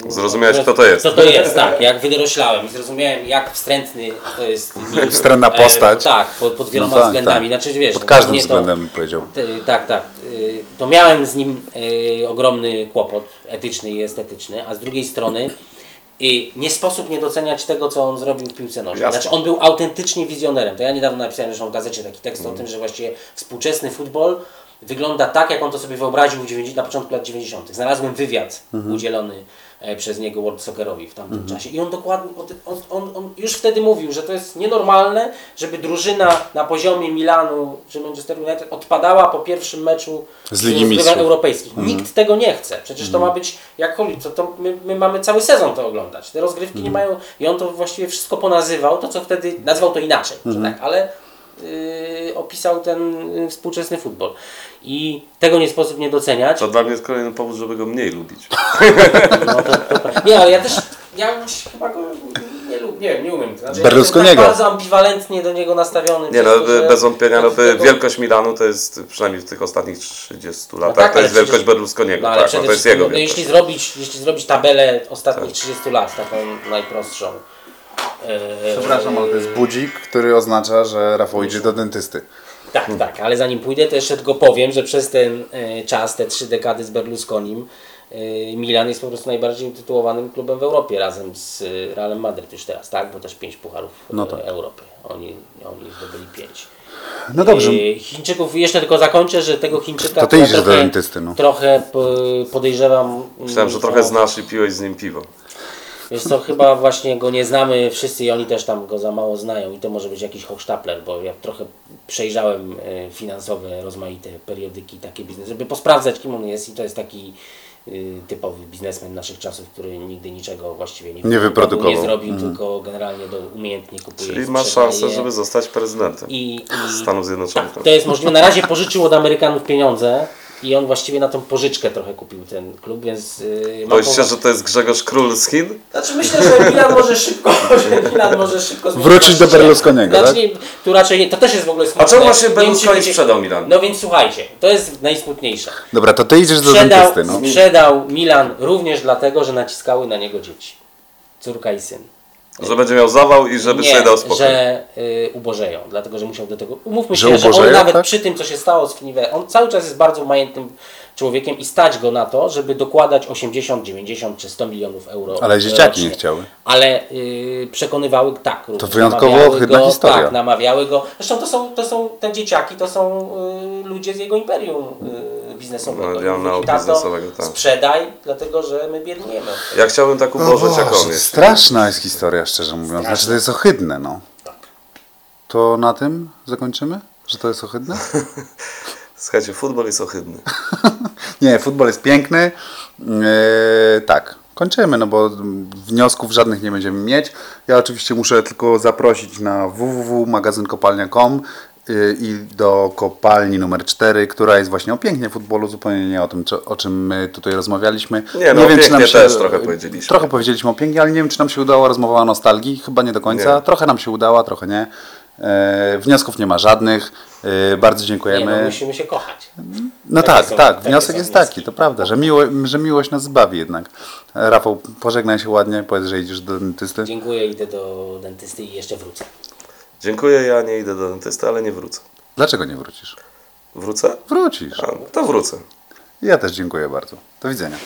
Zrozumiałeś, kto to jest. Co to jest, tak. Jak wydoroślałem i zrozumiałem, jak wstrętny to jest. <laughs> Wstrętna postać. E, tak, pod, pod wieloma No tak, względami. tak. Znaczy, wiesz, Pod no, każdym to- względem powiedział. T- Tak, tak. Y, To miałem z nim y, ogromny kłopot etyczny i estetyczny, a z drugiej strony y, nie sposób nie doceniać tego, co on zrobił w piłce nożnej. Jasne. Znaczy on był autentycznie wizjonerem. To ja niedawno napisałem zresztą w gazecie taki tekst Mm. o tym, że właściwie współczesny futbol wygląda tak, jak on to sobie wyobraził w 90, na początku lat 90. Znalazłem wywiad Mhm. udzielony e, przez niego World Soccerowi w tamtym czasie i on dokładnie, on, on, on już wtedy mówił, że to jest nienormalne, żeby drużyna na poziomie Milanu czy Manchester United odpadała po pierwszym meczu Z Ligi europejskich. Nikt tego nie chce. Przecież to ma być jak. To, to my, my mamy cały sezon to oglądać. Te rozgrywki nie mają i on to właściwie wszystko ponazywał, to co wtedy nazwał to inaczej, że tak, ale opisał ten yy, współczesny futbol. I tego nie sposób nie doceniać. To dla mnie jest kolejny powód, żeby go mniej lubić. <laughs> No to, to, nie, ale ja też, ja już chyba go nie lubię, nie nie umiem. Znaczy, Berlusconiego. Tak bardzo ambiwalentnie do niego nastawiony. Nie no, to, bez wątpienia, no, tego- wielkość Milanu to jest, przynajmniej w tych ostatnich 30 latach, tak, to jest wielkość przecież- Berlusconiego, No ale tak, no, to jest jego no, wielkość. jeśli, zrobić, jeśli zrobić tabelę ostatnich 30 lat, taką najprostszą. E, Przepraszam, ale to jest budzik, który oznacza, że Rafał idzie do dentysty. Tak, tak, ale zanim pójdę, to jeszcze tylko powiem, że przez ten e, czas, te trzy dekady z Berlusconim, e, Milan jest po prostu najbardziej utytułowanym klubem w Europie razem z e, Realem Madryt już teraz, tak? Bo też pięć pucharów No e, tak. Europy. Oni, oni zdobyli pięć. No dobrze. Chińczyków, jeszcze tylko zakończę, że tego Chińczyka To ty idziesz do trochę, dentysty, no. trochę po- podejrzewam. Myślałem, że mm, trochę znasz i piłeś z nim piwo. Wiesz co, chyba właśnie go nie znamy wszyscy i oni też tam go za mało znają i to może być jakiś hochsztapler, bo ja trochę przejrzałem e, finansowe, rozmaite periodyki takie biznes, żeby posprawdzać kim on jest i to jest taki y, typowy biznesmen naszych czasów, który nigdy niczego właściwie nie, Nie wyprodukował. nie zrobił, tylko generalnie do, umiejętnie kupuje. Czyli sprzedaje. szansę, żeby zostać prezydentem I, i, Stanów Zjednoczonych. tak, to jest możliwe. Na razie pożyczył od Amerykanów pieniądze i on właściwie na tą pożyczkę trochę kupił ten klub, więc yy, Boisz się, że to jest Grzegorz Król z Chin? znaczy myślę, że Milan może szybko, <laughs> że Milan może szybko Wrócić do. Berlusconiego, Znaczy, tak? tu raczej nie, to też jest w ogóle A smutne. czemu właśnie Berlusconi sprzedał Milan? No więc słuchajcie, to jest najsmutniejsze. Dobra, to ty idziesz do Sprzedał, dentysty, no. sprzedał Milan również dlatego, że naciskały na niego dzieci. Córka i syn. Że będzie miał zawał i żeby nie, sobie dał spokój. że y, ubożeją, dlatego że musiał do tego. Umówmy Że się, że on ubożeją, nawet tak? przy tym, co się stało z Finive, on cały czas jest bardzo majętnym człowiekiem i stać go na to, żeby dokładać 80, 90 czy 100 milionów euro. Ale dzieciaki rocznie. nie chciały. Ale y, przekonywały, tak. również wyjątkowo go, historia. Tak, namawiały go. Zresztą to są, to są te dzieciaki, to są y, ludzie z jego imperium y, biznesowego. No, "Tato, biznesowego, tak. Sprzedaj, dlatego że my biedniemy. Ja chciałbym tak ubożyć jak on jest. straszna jest historia, szczerze mówiąc. Znaczy, Straszna. to jest ohydne, no. Tak. To na tym zakończymy? Że to jest ohydne? <laughs> Słuchajcie, futbol jest ohydny. <laughs> Nie, futbol jest piękny. Eee, tak, kończymy, no bo wniosków żadnych nie będziemy mieć. Ja oczywiście muszę tylko zaprosić na www.magazynkopalnia.com yy, i do kopalni numer 4, która jest właśnie o pięknie futbolu, zupełnie nie o tym, co- o czym my tutaj rozmawialiśmy. Nie, no, o pięknie też trochę powiedzieliśmy. Trochę powiedzieliśmy o pięknie, ale nie wiem, czy nam się udała rozmowa o nostalgii. Chyba nie do końca. Nie. Trochę nam się udała, trochę nie. Eee, wniosków nie ma żadnych. Eee, bardzo Nie, dziękujemy. no, musimy się kochać. No Takie tak, są- tak. Wniosek jest wnioski. taki, to prawda, że, miło, że miłość nas zbawi jednak. E, Rafał, pożegnaj się ładnie, powiedz, że idziesz do dentysty. Dziękuję, idę do dentysty i jeszcze wrócę. Dziękuję, ja nie idę do dentysty, ale nie wrócę. Dlaczego nie wrócisz? Wrócę? Wrócisz. A, to wrócę. Ja też dziękuję bardzo. Do widzenia.